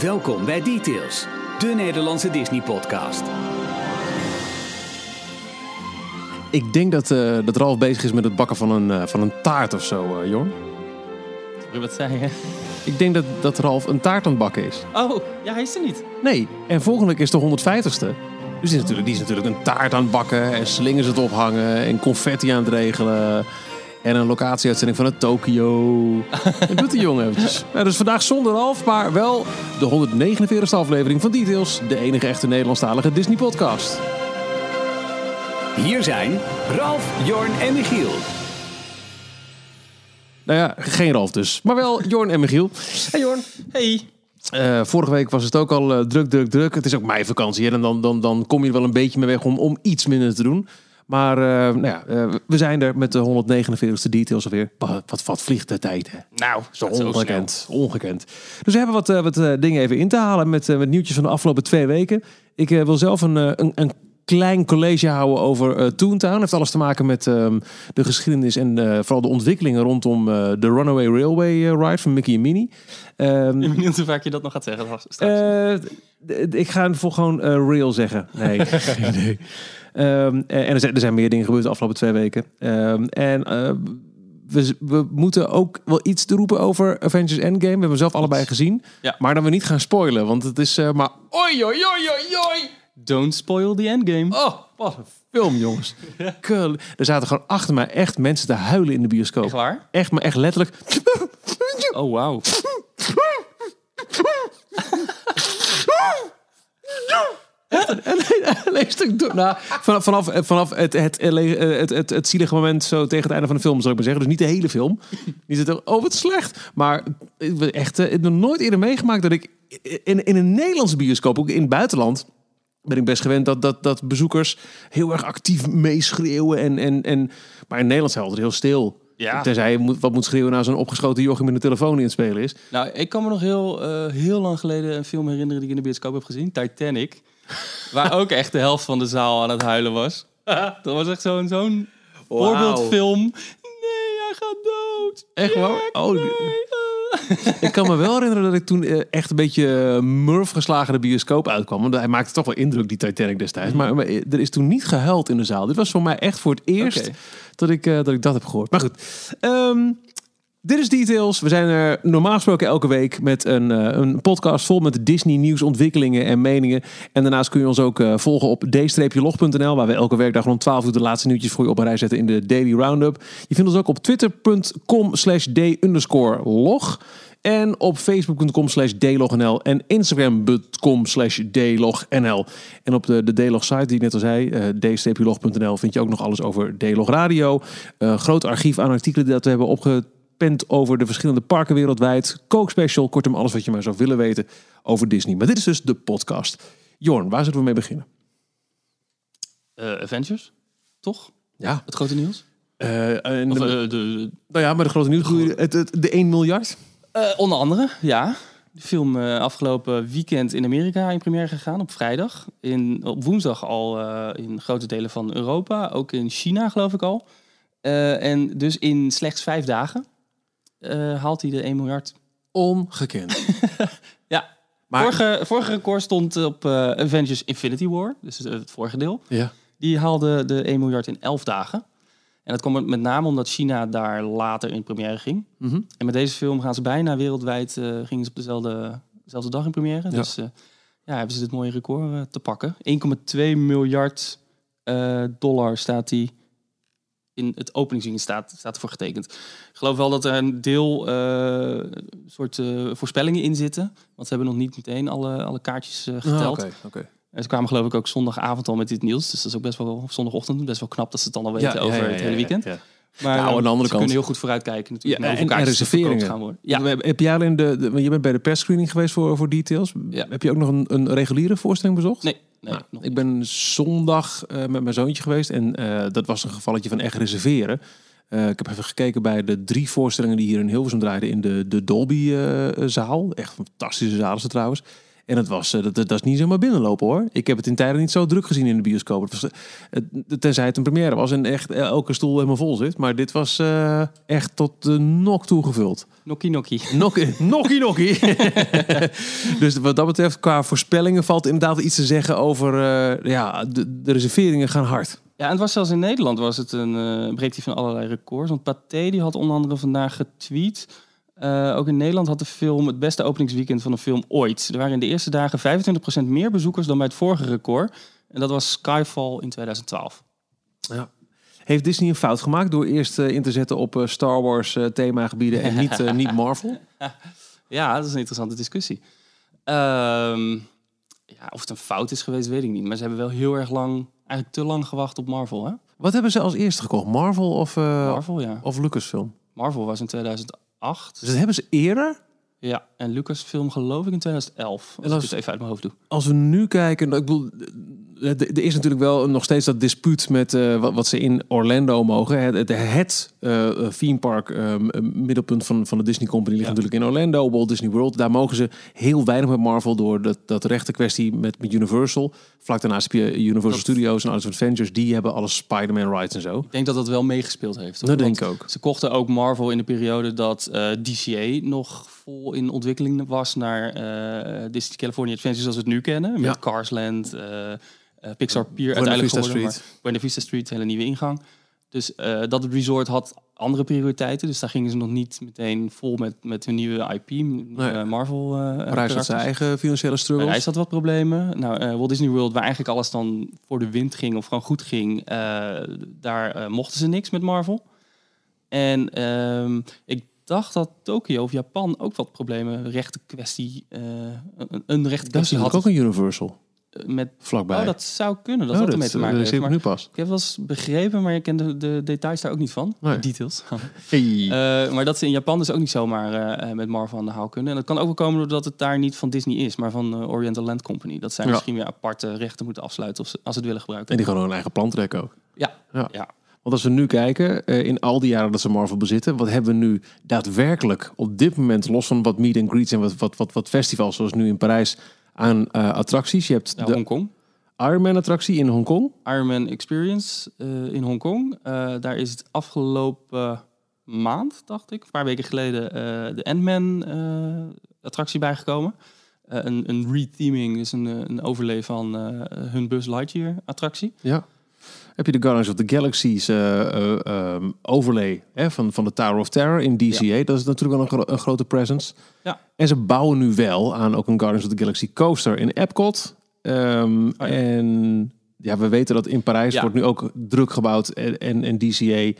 Welkom bij Details, de Nederlandse Disney-podcast. Ik denk dat, eh, dat Ralf bezig is met het bakken van een, eh, van een taart of zo, eh Jorn. Wat zei je? Ik denk dat, dat Ralf een taart aan het bakken is. Oh, ja, hij is er niet. Nee, en volgende week is de 150ste. Dus die is, natuurlijk, die is natuurlijk een taart aan het bakken en slingers het ophangen en confetti aan het regelen. En een locatieuitzending van het Tokio. Dat doet die jongen eventjes. Nou, dus vandaag zonder Ralf, maar wel de 149ste aflevering van Details. De enige echte Nederlandstalige Disney podcast. Hier zijn Ralf, Jorn en Michiel. Nou ja, geen Ralf dus. Maar wel Jorn en Michiel. Hey Jorn. Hey. Eh, vorige week was het ook al eh, druk, druk, druk. Het is ook meivakantie. hè, En dan, dan, dan kom je er wel een beetje mee weg om, om iets minder te doen. Maar eh, nou ja, eh, we zijn er met de 149ste details alweer. Wat, wat, wat vliegt de tijd, hè? Nou, Zo ongekend, ongekend. Dus we hebben wat, eh, wat dingen even in te halen met, met nieuwtjes van de afgelopen twee weken. Ik wil zelf een, een, een klein college houden over eh Toontown. heeft alles te maken met ehm, de geschiedenis en vooral de ontwikkelingen rondom de Runaway Railway ride van Mickey en Minnie. Ehm, Ik ben benieuwd hoe vaak je dat nog gaat zeggen straks. ik ga voor gewoon real zeggen. Nee, geen Ehm, en er zijn, er zijn meer dingen gebeurd de afgelopen twee weken. Ehm, en eh, we, we moeten ook wel iets te roepen over Avengers Endgame. We hebben hem zelf allebei gezien. Ja. Maar dan we niet gaan spoilen. Want het is eh, maar... Oi, oi, oi, oi, oi. Don't spoil the endgame. Oh, wat een film, jongens. Kul. Er zaten gewoon achter mij echt mensen te huilen in de bioscoop. Echt waar? Echt, maar echt letterlijk. Oh, wauw. Alleen stuk door. Nou, vanaf, vanaf, vanaf het, het, het, het, zielige moment zo tegen het einde van de film, zal ik maar zeggen. Dus niet de hele film. Niet het, oh, wat slecht. Maar echt, eh, ik heb nog nooit eerder meegemaakt dat ik in, in een Nederlandse bioscoop, ook in het buitenland, ben ik best gewend dat, dat, dat bezoekers heel erg actief meeschreeuwen. En, en, en, maar in Nederland zijn altijd heel stil. Ja. Tenzij je moet, wat moet schreeuwen naar zo'n opgeschoten jochie met een telefoon in het spelen is. Nou, ik kan me nog heel, eh, heel lang geleden een film herinneren die ik in de bioscoop heb gezien. Titanic. Waar ook echt de helft van de zaal aan het huilen was. Dat was echt zo'n zo'n voorbeeldfilm. Nee, hij gaat dood. Echt waar? Oh, nee. Ik kan me wel herinneren dat ik toen eh, echt een beetje uh, murf geslagen de bioscoop uitkwam. Want hij maakte toch wel indruk, die Titanic destijds. Maar, maar, eh, er is toen niet gehuild in de zaal. Dit was voor mij echt voor het eerst dat, ik, eh, dat ik dat heb gehoord. Maar goed, Ehm, dit is Details. We zijn er normaal gesproken elke week met een, eh, een podcast vol met Disney nieuws, ontwikkelingen en meningen. En daarnaast kun je ons ook eh, volgen op d-log.nl, waar we elke werkdag rond 12 uur de laatste nieuwtjes voor je op een rij zetten in de Daily Roundup. Je vindt ons ook op twitter.com slash d-log. En op facebook.com slash dlognl en instagram.com slash dlognl. En op de, de D-log site die ik net al zei, eh d-log.nl, vind je ook nog alles over D-log Radio. Eh, groot archief aan artikelen dat we hebben opgepend over de verschillende parken wereldwijd. Coke special, kortom alles wat je maar zou willen weten over Disney. Maar dit is dus de podcast. Jorn, waar zullen we mee beginnen? Eh, Avengers, toch? Ja, Het grote nieuws? eh, en Of, de, eh, de, nou ja, maar de grote nieuws, je het, het, de 1 miljard. onder andere, ja. De film afgelopen weekend in Amerika in première gegaan op vrijdag. In, op woensdag al in grote delen van Europa. Ook in China geloof ik al. En dus in slechts vijf dagen eh, haalt hij de 1 miljard. Ongekend. Ja, Maar, vorige, vorige record stond op eh, Avengers Infinity War. Dus het, vorige deel. ja. Die haalde de 1 miljard in 11 dagen. En dat komt met name omdat China daar later in première ging. Mhm. En met deze film gaan ze bijna wereldwijd eh, gingen ze op dezelfde, dezelfde dag in première. Ja. Dus eh, ja, hebben ze dit mooie record te pakken. 1,2 miljard dollar staat die in het openingsweekend staat, staat ervoor getekend. Ik geloof wel dat er een deel eh, soort eh, voorspellingen in zitten. Want ze hebben nog niet meteen alle, alle kaartjes eh, geteld. Ah, Oké, oké. En ze kwamen geloof ik ook zondagavond al met dit nieuws. Dus dat is ook best wel, of zondagochtend, best wel knap dat ze het dan al weten over het hele weekend. ja. Maar Nou, aan de andere ze kant- kunnen heel goed vooruitkijken natuurlijk. Ja, en- en er reserveringen. gaan worden. Ja. Heb jij alleen de, de- je bent bij de persscreening geweest voor, voor details. Ja. Heb je ook nog een, een reguliere voorstelling bezocht? nee, nee Nou, nog ik ben zondag eh, met mijn zoontje geweest en eh, dat was een gevalletje van echt reserveren. Eh, ik heb even gekeken bij de drie voorstellingen die hier in Hilversum draaiden in de, de Dolby-zaal. echt een fantastische zaal is het trouwens. En het was, eh, dat, dat, dat is niet zomaar binnenlopen hoor. Ik heb het in tijden niet zo druk gezien in de bioscoop. Het was, eh, het- tenzij het een première was en echt elke stoel helemaal vol zit. Maar dit was eh, echt tot de nok toegevuld. Nokkie nokkie. Nokkie, nokkie, nokkie. dus wat dat betreft, qua voorspellingen valt inderdaad iets te zeggen over... eh, ja, de, de reserveringen gaan hard. Ja, en het was zelfs in Nederland was het een uh, breekt hij van allerlei records. Want Pathé die had onder andere vandaag getweet. Uh, ook in Nederland had de film het beste openingsweekend van een film ooit. Er waren in de eerste dagen 25% meer bezoekers dan bij het vorige record. En dat was Skyfall in 2012. Ja. Heeft Disney een fout gemaakt door eerst uh, in te zetten op uh, Star Wars uh, themagebieden en niet, niet Marvel? ja, dat is een interessante discussie. Um, ja, of het een fout is geweest, weet ik niet. Maar ze hebben wel heel erg lang, eigenlijk te lang gewacht op Marvel. Hè? Wat hebben ze als eerste gekocht? Marvel of, Marvel, ja. of Lucasfilm? Marvel was in 2008. Dus dat hebben ze eerder? Ja, en Lucasfilm geloof ik in 2011. Als, als ik het even uit mijn hoofd doe. Als we nu kijken, ik bedoel, er is natuurlijk wel nog steeds dat dispuut met uh, wat, wat, ze in Orlando mogen. Het, het, het uh, theme park uh, middelpunt van, van de Disney Company ligt ja. natuurlijk in Orlando, Walt Disney World. Daar mogen ze heel weinig met Marvel door dat, dat rechte kwestie met, met Universal. Vlak daarnaast heb je Universal dat... Studios en Alice Adventures. Die hebben alle Spider-Man rights en zo. Ik denk dat dat wel meegespeeld heeft. Toch? Dat denk ik ook. Ze kochten ook Marvel in de periode dat DCA nog vol in ontwikkeling was naar uh, Disney California Adventures zoals we het nu kennen. Met ja. Carsland, uh, uh, Pixar Pier Buena uiteindelijk Vista geworden, Street. maar Buena Vista Street, hele nieuwe ingang. Dus dat resort had andere prioriteiten. Dus daar gingen ze nog niet meteen vol met, met hun nieuwe IP, nee. Marvel. Uh, Parijs had zijn eigen financiële struggles. Parijs had wat problemen. Nou, uh, Walt Disney World, waar eigenlijk alles dan voor de wind ging of gewoon goed ging, daar mochten ze niks met Marvel. En um, ik dacht dat Tokio of Japan ook wat problemen, rechte kwestie, een, een rechte Dat is kwestie had. ook een Universal. Met, Vlakbij. Oh, dat zou kunnen. Dat oh, had ermee te maken dat heeft. Nu pas. ik heb wel eens begrepen, maar je kent de, de details daar ook niet van. Nee. De details. Hey. Uh, maar dat ze in Japan dus ook niet zomaar uh, met Marvel aan de haal kunnen. En dat kan ook wel komen doordat het daar niet van Disney is, maar van uh, Oriental Land Company. Dat zij Ja. misschien weer aparte rechten moeten afsluiten of ze, als ze het willen gebruiken. En die gewoon hun eigen plan trekken ook. Ja, Ja. ja. Want als we nu kijken, eh, in al die jaren dat ze Marvel bezitten, wat hebben we nu daadwerkelijk op dit moment, los van wat meet and greets en wat, wat, wat, wat festivals, zoals nu in Parijs, aan eh, attracties. Je hebt de Hongkong. Ironman attractie in Hongkong. Ironman Experience uh, in Hongkong. Daar is het afgelopen maand, dacht ik, een paar weken geleden, de Ant-Man attractie bijgekomen. een, een retheming, dus een, een van hun Buzz Lightyear attractie. Ja. Heb je de Guardians of the Galaxy's uh, uh, um, overlay hè, van, van de Tower of Terror in DCA. Ja. Dat is natuurlijk wel een, gro een, grote presence. Ja. En ze bouwen nu wel aan ook een Guardians of the Galaxy coaster in Epcot. Um, Oh ja. En ja, we weten dat in Parijs Ja. wordt nu ook druk gebouwd en, en, en DCA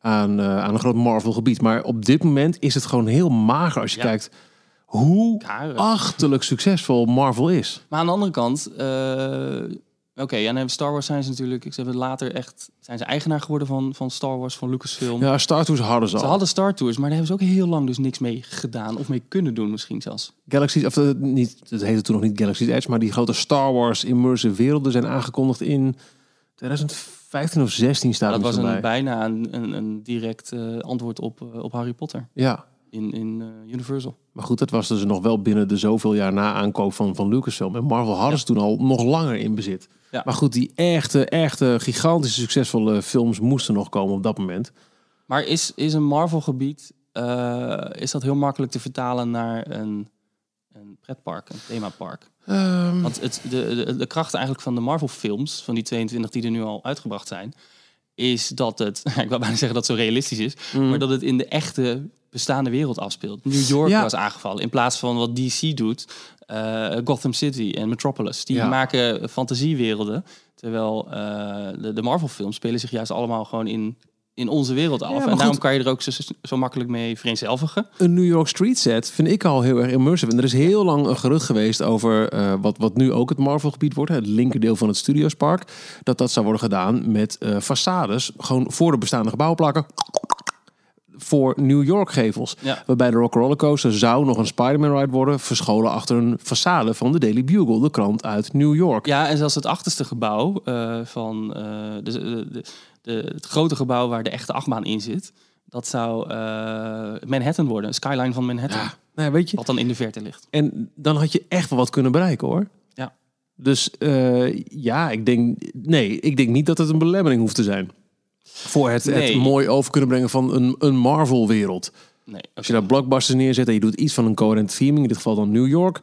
aan, uh, aan een groot Marvel gebied. Maar op dit moment is het gewoon heel mager als je Ja. kijkt hoe Karig. achterlijk succesvol Marvel is. Maar aan de andere kant, uh, oké, ja, en Star Wars zijn ze natuurlijk, ik zeg het later echt, zijn ze eigenaar geworden van, van Star Wars, van Lucasfilm. Ja, Star Tours hadden ze al. Ze hadden Star Tours, maar daar hebben ze ook heel lang dus niks mee gedaan of mee kunnen doen misschien zelfs. Galaxy, of uh, niet, het heette toen nog niet Galaxy's Edge, maar die grote Star Wars immersive werelden zijn aangekondigd in 2015 of 16 staat dat er was een, bij. bijna een, een, een direct uh, antwoord op, uh, op Harry Potter Ja, in, in Universal. maar goed, dat was dus nog wel binnen de zoveel jaar na aankoop van, van Lucasfilm. En Marvel hadden Ja. ze toen al nog langer in bezit. Ja. Maar goed, die echte, echte gigantische succesvolle films moesten nog komen op dat moment. Maar is, is een Marvel gebied, uh, is dat heel makkelijk te vertalen naar een, een pretpark, een themapark? Ehm, Want het, de, de, de kracht eigenlijk van de Marvel films, van die 22 die er nu al uitgebracht zijn, is dat het, ik wil bijna zeggen dat het zo realistisch is, mm. maar dat het in de echte bestaande wereld afspeelt. New York Ja. was aangevallen in plaats van wat DC doet, uh, Gotham City en Metropolis. Die Ja. maken fantasiewerelden, terwijl uh, de, de Marvel films spelen zich juist allemaal gewoon in, in onze wereld af. en daarom kan je er ook zo, zo makkelijk mee vereenzelvigen. een New York street set vind ik al heel erg immersive. En er is heel lang een gerucht geweest over eh, wat, wat nu ook het Marvel-gebied wordt. Het linkerdeel van het Studiospark. Dat dat zou worden gedaan met eh façades. Gewoon voor de bestaande gebouwen plakken. Voor New York gevels. Ja. Waarbij de Rock Roller Coaster zou nog een Spider-Man ride worden. Verscholen achter een façade van de Daily Bugle. De krant uit New York. Ja, en zelfs het achterste gebouw uh, van uh, de, de, de, het grote gebouw waar de echte achtbaan in zit. Dat zou uh, Manhattan worden, skyline van Manhattan. Ja. Nou, ja, weet je. Wat dan in de verte ligt. En dan had je echt wel wat kunnen bereiken hoor. Ja. Dus eh, ja, ik denk, nee, ik denk niet dat het een belemmering hoeft te zijn. Voor het, het mooi over kunnen brengen van een, een Marvel-wereld. Nee, Als je daar blockbusters neerzet en je doet iets van een coherent theming, in dit geval dan New York.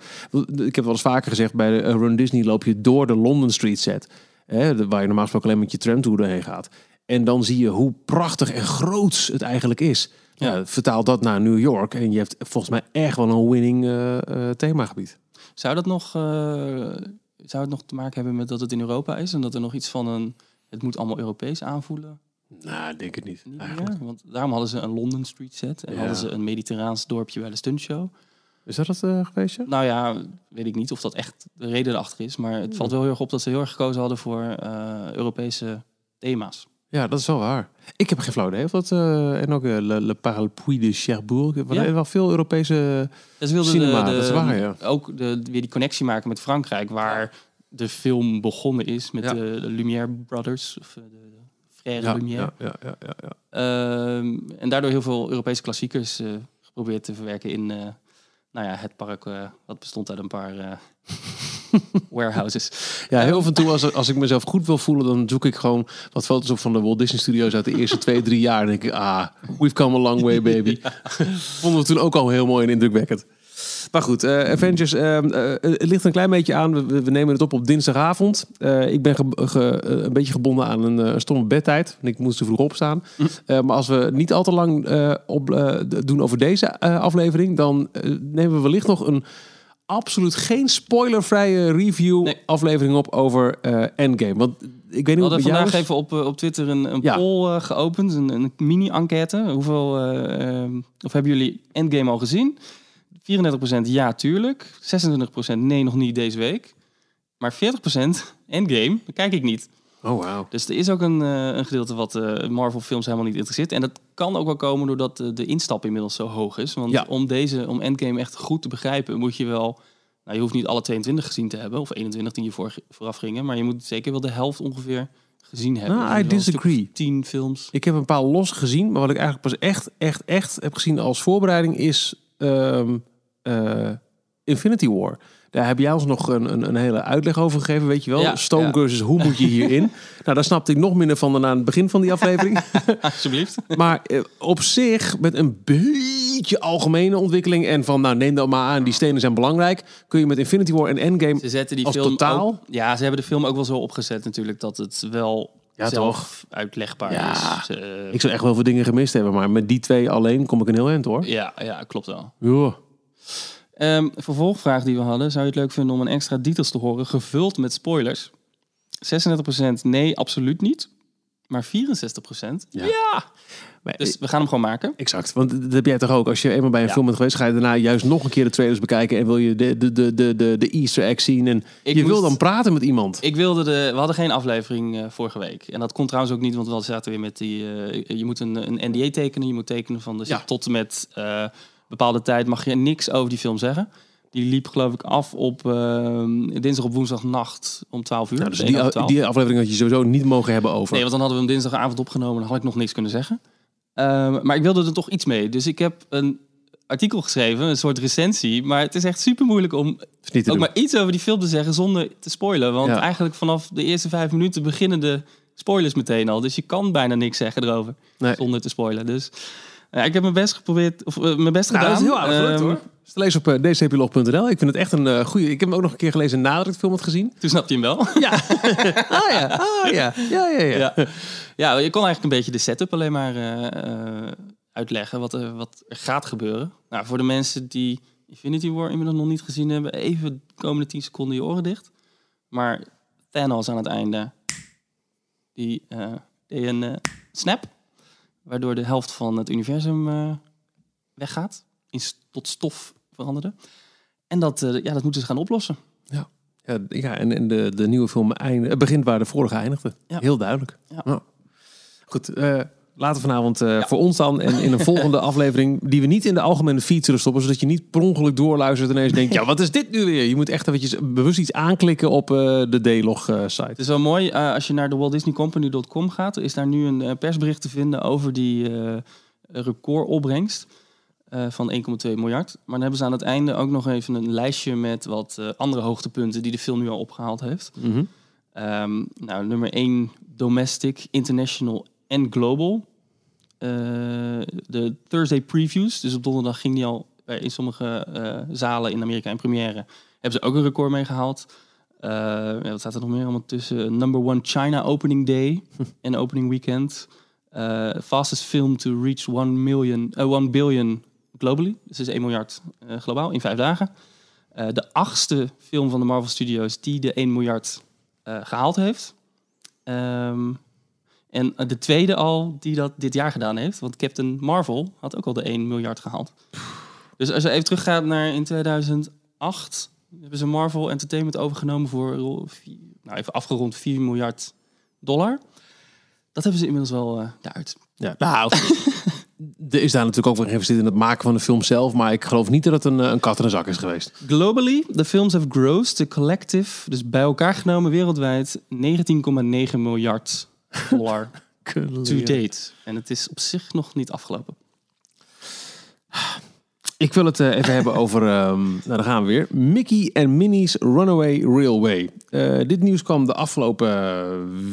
Ik heb wel eens vaker gezegd, bij de eh, Run Disney loop je door de London Street set. Hè, waar je normaal gesproken alleen met je tramtour doorheen gaat. En dan zie je hoe prachtig en groots het eigenlijk is. Ja. Ja. vertaal dat naar New York en je hebt volgens mij echt wel een winning eh, eh, themagebied. Zou dat nog, zou het nog te maken hebben met dat het in Europa is en dat er nog iets van een, het moet allemaal Europees aanvoelen? Nou, ik denk het niet. Niet meer? Want daarom hadden ze een London Street set en Ja. hadden ze een mediterraans dorpje bij de stuntshow. Is dat het eh, geweest? ja? Nou ja, weet ik niet of dat echt de reden erachter is, maar het valt wel heel erg op dat ze heel erg gekozen hadden voor eh, Europese thema's. Ja, dat is wel waar. Ik heb geen flauw idee of dat... eh, en ook Le, Le Parapluie de Cherbourg. Er Ja. wel veel Europese... Dus ze wilden Cinema, de, de- dat is waar, ja. ook de, weer die connectie maken met Frankrijk, waar de film begonnen is met Ja. de, de Lumière Brothers, of de Frère Ja, Lumière. ja, ja, ja, ja. Ehm, en daardoor heel veel Europese klassiekers eh, geprobeerd te verwerken in eh, nou ja, het park. eh wat bestond uit een paar eh, warehouses. Ja, heel af en toe als, als ik mezelf goed wil voelen, dan zoek ik gewoon wat foto's op van de Walt Disney Studios uit de eerste twee, drie jaar. En denk ik, ah, we've come a long way, baby. Vonden we toen ook al heel mooi en indrukwekkend. Maar goed, eh, Avengers, ehm, eh, het ligt een klein beetje aan. We, we nemen het op op dinsdagavond. Eh, ik ben ge- ge- een beetje gebonden aan een stomme bedtijd. Ik moest te vroeg opstaan. Eh, maar als we niet al te lang op, doen over deze aflevering, dan nemen we wellicht nog een absoluut geen spoilervrije review Nee. aflevering op over Endgame. Want ik weet niet We hadden vandaag even op, op Twitter een, een Ja. poll geopend, een, een mini-enquête. Hoeveel, eh, ehm, of hebben jullie Endgame al gezien? 34% ja, tuurlijk. 26% nee, nog niet deze week. Maar 40% Endgame, dat kijk ik niet. Oh, wauw. Dus er is ook een, eh, een gedeelte wat eh, Marvel films helemaal niet interesseert. En dat kan ook wel komen doordat de, de instap inmiddels zo hoog is. Want Ja. om deze, om Endgame echt goed te begrijpen, moet je wel... Nou, je hoeft niet alle 22 gezien te hebben, of 21 die je voor, vooraf gingen. Maar je moet zeker wel de helft ongeveer gezien hebben. Nou, I disagree. 10 films. Ik heb een paar los gezien, maar wat ik eigenlijk pas echt, echt, echt heb gezien als voorbereiding is ehm, eh, Infinity War. Daar heb jij ons nog een, een, een hele uitleg over gegeven, weet je wel? Ja, cursus, hoe moet je hierin? nou, daar snapte ik nog minder van dan aan het begin van die aflevering. Alsjeblieft. maar eh, op zich, met een beetje algemene ontwikkeling en van, nou neem dat maar aan, die stenen zijn belangrijk, kun je met Infinity War en Endgame Ze zetten die Als film totaal? ook- ja, ze hebben de film ook wel zo opgezet natuurlijk dat het wel Ja, zelf uitlegbaar Ja. is. Eh, Ik zou echt wel veel dingen gemist hebben, maar met die twee alleen kom ik een heel eind hoor. ja, ja, klopt wel. Ja. Ehm, vervolgvraag die we hadden. Zou je het leuk vinden om een extra details te horen, gevuld met spoilers? 36% nee, absoluut niet. Maar 64% ja. Maar, Dus we gaan hem gewoon maken. Exact, want dat heb jij toch ook. Als je eenmaal bij een Ja. film bent geweest, ga je daarna juist nog een keer de trailers bekijken en wil je de, de, de, de, de, de Easter egg zien. En Ik je wil dan praten met iemand. Ik wilde de... We hadden geen aflevering eh, vorige week. En dat kon trouwens ook niet, want we zaten weer met die... eh, je moet een, een NDA tekenen. Je moet tekenen van... Dus Ja. tot en met eh, bepaalde tijd mag je niks over die film zeggen. Die liep geloof ik af op eh, dinsdag op woensdagnacht om 12 uur. Nou, dus die, over 12. die aflevering had je sowieso niet mogen hebben over. Nee, want dan hadden we hem dinsdagavond opgenomen. Dan had ik nog niks kunnen zeggen. Ehm, maar ik wilde er toch iets mee. Dus ik heb een artikel geschreven, een soort recensie. Maar het is echt super moeilijk om ook doen. maar iets over die film te zeggen zonder te spoilen. Want Ja. eigenlijk vanaf de eerste vijf minuten beginnen de spoilers meteen al. Dus je kan bijna niks zeggen erover Nee. zonder te spoilen. Dus ja, ik heb mijn best geprobeerd, of eh, mijn best Nou, gedaan. dat is heel aardig gelukt Ehm, hoor. Te lezen op uh, dcplog.nl. Ik vind het echt een uh, goede. Ik heb hem ook nog een keer gelezen nadat ik de film had gezien. Toen snapte je hem wel. Ja. ah ja. Ah ja. Ja, ja, ja. ja. ja, je kon eigenlijk een beetje de setup alleen maar eh, eh, uitleggen. Wat er, wat er gaat gebeuren. Nou, voor de mensen die Infinity War inmiddels nog niet gezien hebben. Even de komende 10 seconden je oren dicht. Maar Thanos aan het einde. Die eh, deed een eh, snap. Waardoor de helft van het universum eh, weggaat. In, tot stof veranderde. En dat, eh, ja, dat moeten ze gaan oplossen. Ja, ja en, en de, de nieuwe film begint waar de vorige eindigde. Ja. Heel duidelijk. Ja. Goed, eh, later vanavond eh, voor ons dan. En in een volgende aflevering die we niet in de algemene feed zullen stoppen. Zodat je niet per ongeluk doorluistert en ineens denkt... ja, wat is dit nu weer? Je moet echt eventjes bewust iets aanklikken op eh, de D-log eh, site. Het is wel mooi, als je naar de WaltDisneyCompany.com gaat, is daar nu een persbericht te vinden over die recordopbrengst. van 1,2 miljard. Maar dan hebben ze aan het einde ook nog even een lijstje met wat andere hoogtepunten die de film nu al opgehaald heeft. Mhm. Ehm, nou, nummer 1 domestic, international en global. Eh, de Thursday previews, dus op donderdag ging die al bij in sommige eh, zalen in Amerika in première. Hebben ze ook een record mee gehaald. Eh, ja, wat staat er nog meer allemaal tussen? Number one China opening day en opening weekend. Eh, fastest film to reach 1 million, eh 1 billion globally. Dus is 1 miljard eh, globaal in vijf dagen. Eh, de achtste film van de Marvel Studios die de 1 miljard eh, gehaald heeft. Ehm, en eh, de tweede al die dat dit jaar gedaan heeft. Want Captain Marvel had ook al de 1 miljard gehaald. Dus als je even teruggaat naar in 2008... hebben ze Marvel Entertainment overgenomen voor... nou, even afgerond 4 miljard dollar. Dat hebben ze inmiddels wel eh daaruit. Ja, nou, er is daar natuurlijk ook voor geïnvesteerd in het maken van de film zelf. Maar ik geloof niet dat het een, eh, een kat in een zak is geweest. Globally, the films have grossed the collective, dus bij elkaar genomen wereldwijd, 19,9 miljard dollar to date. En het is op zich nog niet afgelopen. Ik wil het eh, even hebben over, ehm, nou daar gaan we weer, Mickey en Minnie's Runaway Railway. Eh, dit nieuws kwam de afgelopen eh,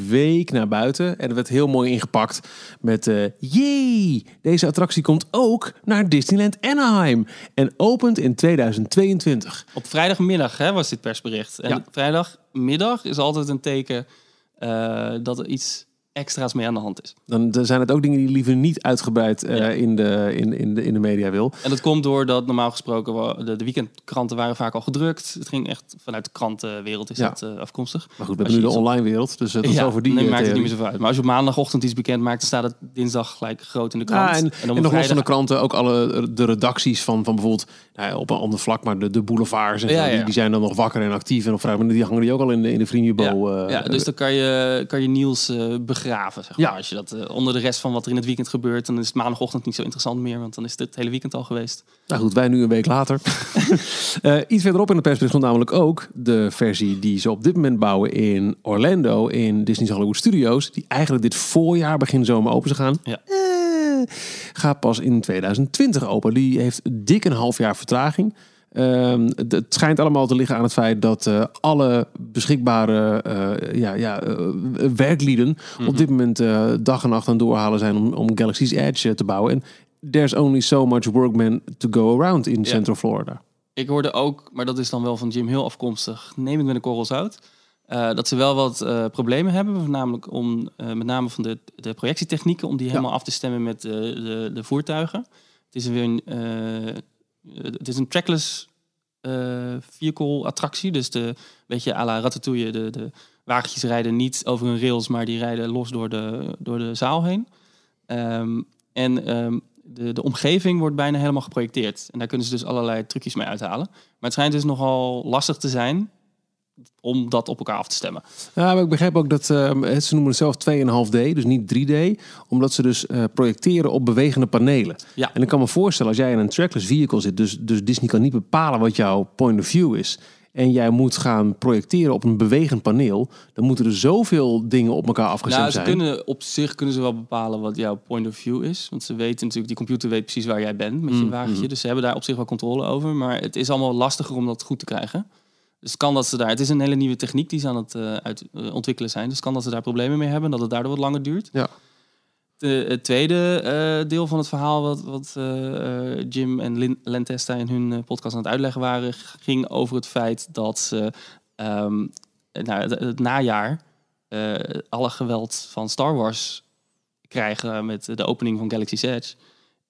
week naar buiten en er werd heel mooi ingepakt met, eh jee, deze attractie komt ook naar Disneyland Anaheim en opent in 2022. Op vrijdagmiddag hè, was dit persbericht. En Ja. vrijdagmiddag is altijd een teken eh, dat er iets extra's mee aan de hand is. Dan zijn het ook dingen die liever niet uitgebreid eh, Ja. in, de, in, in, de, in de media wil. En dat komt doordat normaal gesproken de, de weekendkranten waren vaak al gedrukt. Het ging echt vanuit de krantenwereld is Ja. dat eh, afkomstig. Maar goed, we hebben nu de online wereld, dus uh, dat is ja, over die nee, eh, maakt het niet meer zo uit. Maar als je op maandagochtend iets bekend maakt, dan staat het dinsdag gelijk groot in de krant. En, op en, nog los van de kranten ook alle de redacties van, van bijvoorbeeld nou ja, op een ander vlak, maar de, de boulevards en zo. Die, die zijn dan nog wakker en actief en op vrijdag, die hangen die ook al in de, in de Vriendenbo. Ja, eh, ja, dus dan kan je, kan je Niels eh, begraven, zeg maar. Ja. Als je dat eh, onder de rest van wat er in het weekend gebeurt, dan is het maandagochtend niet zo interessant meer, want dan is het het hele weekend al geweest. Nou goed, wij nu een week later. Eh, iets verderop in het persbericht stond namelijk ook de versie die ze op dit moment bouwen in Orlando, in Disney's Hollywood Studios, die eigenlijk dit voorjaar, begin zomer open zou gaan. Ja. Eh, gaat pas in 2020 open. Die heeft dik een half jaar vertraging. Ehm, het- het schijnt allemaal te liggen aan het feit dat eh, alle beschikbare eh, ja, ja, eh, werklieden op dit moment dag en nacht aan het doorhalen zijn om, om Galaxy's Edge te bouwen. En there's only so much workman to go around in Central Florida. Ik hoorde ook, maar dat is dan wel van Jim heel afkomstig, neem het met een korrel zout, eh, dat ze wel wat problemen hebben, namelijk om met name van de, de projectietechnieken, om die helemaal af te stemmen met de, de, de voertuigen. Het is weer een, het is een trackless eh vehicle attractie, dus de beetje à la Ratatouille, de, de wagentjes rijden niet over een rails, maar die rijden los door de, door de zaal heen. Ehm, en ehm, de, de omgeving wordt bijna helemaal geprojecteerd. En daar kunnen ze dus allerlei trucjes mee uithalen. Maar het schijnt dus nogal lastig te zijn om dat op elkaar af te stemmen. Ja, maar ik begrijp ook dat het- ze noemen het zelf 2,5D, dus niet 3D, omdat ze dus eh, projecteren op bewegende panelen. Ja. En ik kan me voorstellen als jij in een trackless vehicle zit, dus, dus Disney kan niet bepalen wat jouw point of view is. En jij moet gaan projecteren op een bewegend paneel. Dan moeten er zoveel dingen op elkaar afgestemd Nou, ze zijn. kunnen op zich kunnen ze wel bepalen wat jouw point of view is. Want ze weten natuurlijk, die computer weet precies waar jij bent met je Mm, wagentje. mm. Dus ze hebben daar op zich wel controle over. Maar het is allemaal lastiger om dat goed te krijgen. Dus het kan dat ze daar. Het is een hele nieuwe techniek die ze aan het eh, uit, eh, ontwikkelen zijn. Dus het kan dat ze daar problemen mee hebben. Dat het daardoor wat langer duurt. Ja. De, het tweede eh, deel van het verhaal, wat, wat Jim en Lin, Len Testa in hun podcast aan het uitleggen waren, ging over het feit dat ze ehm, nou, het, het najaar alle geweld van Star Wars krijgen met de opening van Galaxy's Edge.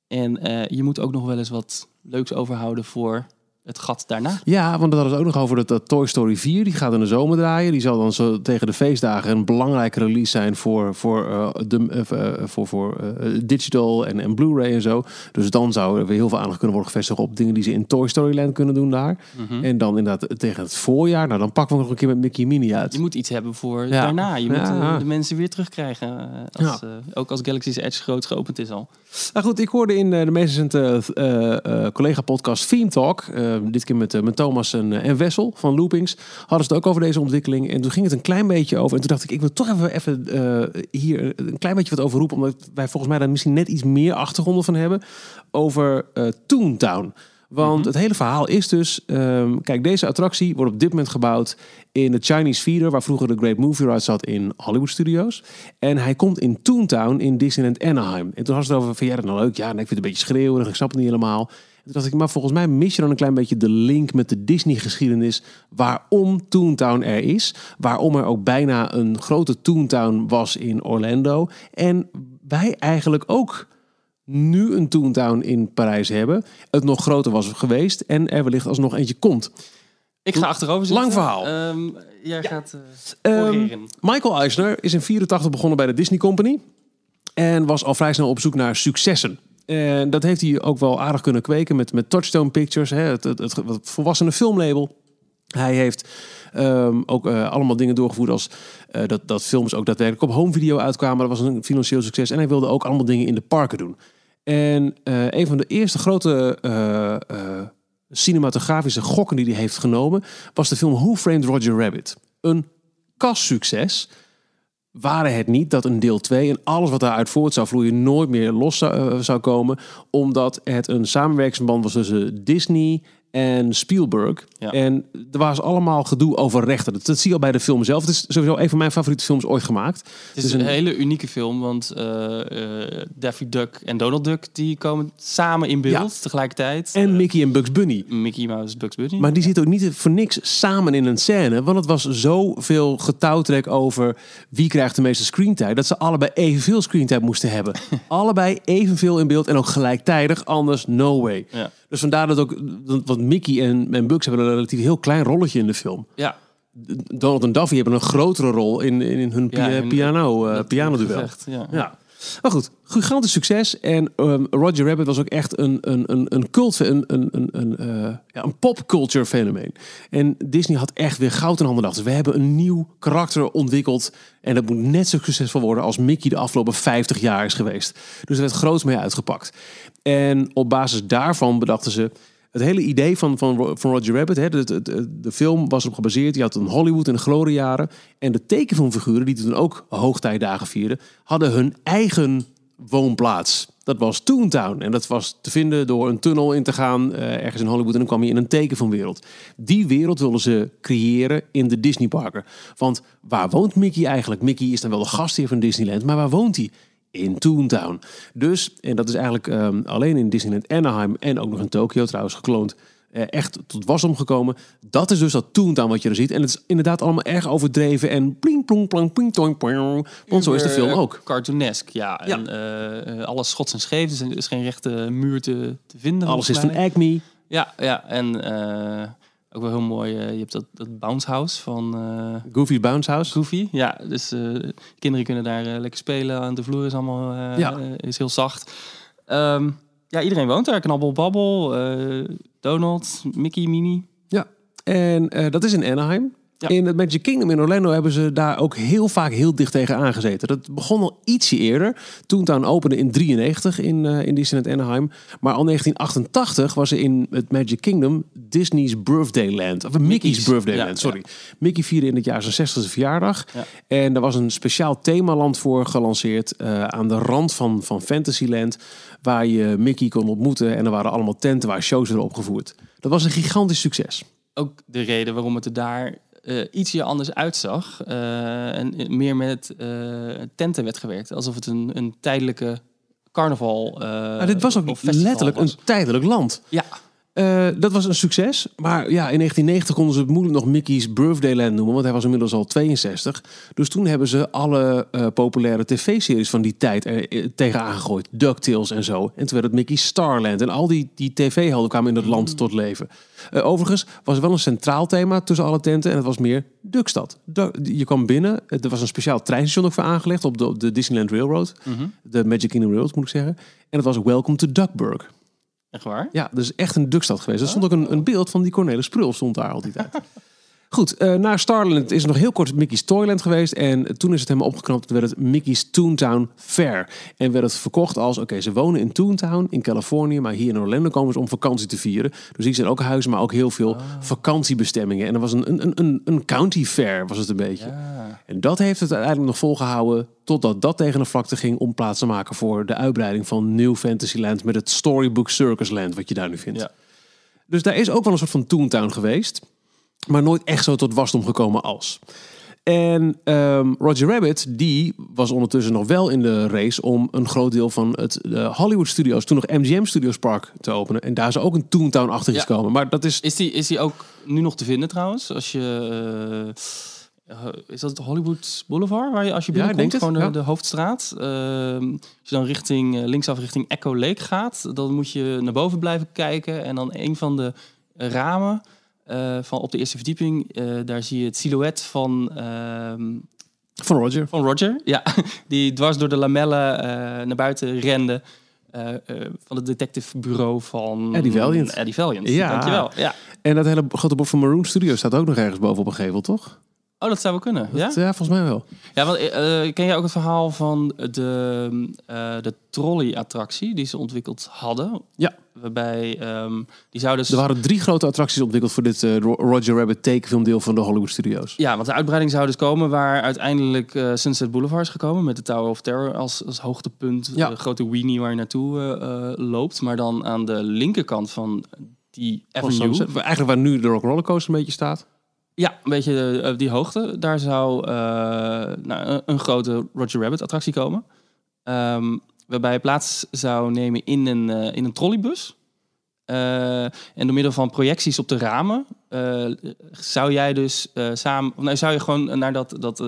En je moet ook nog wel eens wat leuks overhouden voor het gat daarna. Ja, want dat hadden ze ook nog over dat, dat Toy Story 4. Die gaat in de zomer draaien. Die zal dan zo tegen de feestdagen een belangrijke release zijn voor, voor, eh, de, eh, eh, voor, voor digital en, en Blu-ray en zo. Dus dan zou er weer heel veel aandacht kunnen worden gevestigd op dingen die ze in Toy Story Land kunnen doen daar. Hm. En dan inderdaad tegen het voorjaar. Nou, dan pakken we nog een keer met Mickey en Minnie uit. Je moet iets hebben voor Ja. daarna. Je moet Ja. de mensen weer terugkrijgen. als, ook als Galaxy's Edge groot geopend is al. Nou goed, ik hoorde in de meest recente collega-podcast Theme Talk. Eh, dit keer met, eh, met Thomas en, eh, en Wessel van Loopings. Hadden ze het ook over deze ontwikkeling. En toen ging het een klein beetje over. En toen dacht ik, ik wil toch even, even hier een klein beetje wat over roepen. Omdat wij volgens mij daar misschien net iets meer achtergronden van hebben. Over Toontown. Want het hele verhaal is dus... ehm, kijk, deze attractie wordt op dit moment gebouwd in de Chinese Theater... waar vroeger de Great Movie Ride zat in Hollywood Studios. En hij komt in Toontown in Disneyland Anaheim. En toen had ze het over van, ja, dat is nou leuk. Ja, nee, ik vind het een beetje schreeuwerig, ik snap het niet helemaal. Toen dacht ik, maar volgens mij mis je dan een klein beetje de link met de Disney-geschiedenis... waarom Toontown er is. Waarom er ook bijna een grote Toontown was in Orlando. En wij eigenlijk ook nu een Toontown in Parijs hebben. Het nog groter was geweest en er wellicht alsnog eentje komt. Ik ga achterover zitten. Lang verhaal. Ehm, jij gaat eh Ehm. Michael Eisner is in 84 begonnen bij de Disney Company. En was al vrij snel op zoek naar successen. En dat heeft hij ook wel aardig kunnen kweken met, met Touchstone Pictures, hè, het, het, volwassene filmlabel. Hij heeft ehm, ook eh, allemaal dingen doorgevoerd als eh, dat, dat films ook daadwerkelijk op home video uitkwamen. Dat was een financieel succes. En hij wilde ook allemaal dingen in de parken doen. En eh, een van de eerste grote cinematografische gokken die hij heeft genomen... was de film Who Framed Roger Rabbit. Een kassucces. Waren het niet dat een deel 2 en alles wat daaruit voort zou vloeien... nooit meer los zou, eh, zou komen. Omdat het een samenwerkingsband was tussen Disney en Spielberg. Ja. En er was allemaal gedoe over rechten. Dat, dat zie je al bij de film zelf. Het is sowieso een van mijn favoriete films ooit gemaakt. Het is een, hele unieke film, want eh, eh, Daffy Duck en Donald Duck die komen samen in beeld tegelijkertijd. En Mickey en Bugs Bunny. Mickey Mouse, Bugs Bunny. Maar die zitten ook niet voor niks samen in een scène. Want het was zoveel getouwtrek over wie krijgt de meeste screentijd. Dat ze allebei evenveel screentijd moesten hebben. allebei evenveel in beeld en ook gelijktijdig. Anders no way. Dus vandaar dat ook... Want Mickey en, en Bugs hebben een relatief heel klein rolletje in de film. ja, Donald en Daffy hebben een grotere rol in, in, in hun, Ja, piano, dat pianoduel. gevecht, Ja. Ja. Maar goed, gigantisch succes. En ehm, Roger Rabbit was ook echt een, een, een, een cult, een, een, een, een, eh, ja, een popculture fenomeen. En Disney had echt weer goud in handen. Dachten, we hebben een nieuw karakter ontwikkeld. En dat moet net zo succesvol worden als Mickey de afgelopen 50 jaar is geweest. Dus er werd groots mee uitgepakt. En op basis daarvan bedachten ze... Het hele idee van, van, van Roger Rabbit, hè, de, de, film was erop gebaseerd. Je had een Hollywood in de gloriejaren. En de tekenfilmfiguren, die toen ook hoogtijdagen vierden, hadden hun eigen woonplaats. Dat was Toontown. En dat was te vinden door een tunnel in te gaan eh, ergens in Hollywood. En dan kwam je in een tekenfilmwereld. Die wereld wilden ze creëren in de Disneyparken. Want waar woont Mickey eigenlijk? Mickey is dan wel de gastheer van Disneyland, maar waar woont hij? In Toontown. Dus, en dat is eigenlijk ehm, alleen in Disneyland Anaheim en ook nog in Tokio trouwens gekloond, eh, echt tot wasdom gekomen. Dat is dus dat Toontown wat je er ziet. En het is inderdaad allemaal erg overdreven en pling plong plang pling toing poing. Want zo is de film ook. Cartoonesk, ja. Ja. En eh, alles schots en scheef. Dus er is geen rechte muur te, te vinden. Alles is van. Acme. Ja, ja. En eh, ook wel heel mooi. eh, je hebt dat, dat bounce house van eh, Goofy Bounce House. Goofy. Ja, dus eh, kinderen kunnen daar lekker spelen. Aan de vloer is allemaal Ja. is heel zacht. Ehm, ja, iedereen woont daar. Knabbel, babbel. Donald, Mickey, Minnie. Ja. En dat is in Anaheim. Ja. In het Magic Kingdom in Orlando hebben ze daar ook heel vaak heel dicht tegen aangezeten. Dat begon al ietsje eerder. Toontown opende in 93 in, eh in Disneyland Anaheim. Maar al 1988 was er in het Magic Kingdom Disney's Birthday Land. Of Mickey's, Mickey's, Birthday ja, Land, sorry. Mickey vierde in het jaar zijn 60ste verjaardag. Ja. En er was een speciaal themaland voor gelanceerd eh, aan de rand van, van Fantasyland. Waar je Mickey kon ontmoeten. En er waren allemaal tenten waar shows werden opgevoerd. Dat was een gigantisch succes. Ook de reden waarom het er daar eh, ietsje anders uitzag. eh, en meer met eh, tenten werd gewerkt. Alsof het een, een tijdelijke carnaval eh Maar dit was ook letterlijk was. een tijdelijk land. Ja, Eh, dat was een succes. Maar ja, in 1990 konden ze het moeilijk nog Mickey's Birthday Land noemen. Want hij was inmiddels al 62. Dus toen hebben ze alle eh, populaire tv-series van die tijd er eh, tegenaan gegooid. DuckTales en zo. En toen werd het Mickey's Starland. En al die, die tv-helden kwamen in het land tot leven. Overigens was er wel een centraal thema tussen alle tenten. En dat was meer Duckstad. Du- je kwam binnen. Er was een speciaal treinstation ook voor aangelegd op de, op de Disneyland Railroad. Mhm. De Magic Kingdom Railroad moet ik zeggen. En dat was Welcome to Duckburg. Echt waar. Ja, dus echt een Duckstad geweest. Er stond ook een, een beeld van die Cornelis Prul stond daar al die tijd. Goed, eh, na Starland is er nog heel kort Mickey's Toyland geweest. En toen is het helemaal opgeknapt. Werd het Mickey's Toontown Fair. En werd het verkocht als, oké, ze wonen in Toontown in Californië. Maar hier in Orlando komen ze om vakantie te vieren. Dus hier zijn ook huizen, maar ook heel veel vakantiebestemmingen. En er was een, een, een, een county fair, was het een beetje. Ja. En dat heeft het uiteindelijk nog volgehouden totdat dat tegen de vlakte ging om plaats te maken voor de uitbreiding van New Fantasyland met het Storybook Circus Land, wat je daar nu vindt. Ja. Dus daar is ook wel een soort van Toontown geweest, maar nooit echt zo tot wasdom gekomen als. En ehm, Roger Rabbit, die was ondertussen nog wel in de race om een groot deel van het eh, Hollywood Studios, toen nog MGM Studios Park, te openen. En daar is ook een Toontown achter Ja. gekomen. Maar dat is Is die, is die ook nu nog te vinden trouwens? Als je... eh, eh, is dat het Hollywood Boulevard waar je als je Ja, binnenkomt, het, gewoon de, ja. de hoofdstraat. Ehm, als je dan richting linksaf richting Echo Lake gaat, dan moet je naar boven blijven kijken en dan een van de ramen eh, van op de eerste verdieping, eh, daar zie je het silhouet van ehm, van Roger. van Roger, ja, die dwars door de lamellen eh, naar buiten rende. van het detectivebureau van Eddie Valiant. Eddie Valiant, Ja. dankjewel. Ja. En dat hele grote bord van Maroon Studios staat ook nog ergens boven op een gevel, toch? Oh, dat zou wel kunnen. Ja, Dat, ja, volgens mij wel. ja want eh, ken jij ook het verhaal van de, eh, de trolley-attractie die ze ontwikkeld hadden? Ja. Waarbij ehm, die zou dus. Er waren drie grote attracties ontwikkeld voor dit eh, Ro- Roger Rabbit tekenfilmdeel van de Hollywood Studios. Ja, want de uitbreiding zou dus komen waar uiteindelijk eh, Sunset Boulevard is gekomen met de Tower of Terror als, als hoogtepunt. Ja. De grote weenie waar je naartoe eh, eh, loopt. Maar dan aan de linkerkant van die avenue. Eigenlijk waar nu de Rock Roller Coaster een beetje staat. Ja, een beetje eh, die hoogte. Daar zou eh, nou, een, een grote Roger Rabbit attractie komen. Ehm, waarbij je plaats zou nemen in een, eh, in een trolleybus. En door middel van projecties op de ramen zou jij dus samen, nou, zou je gewoon naar dat, dat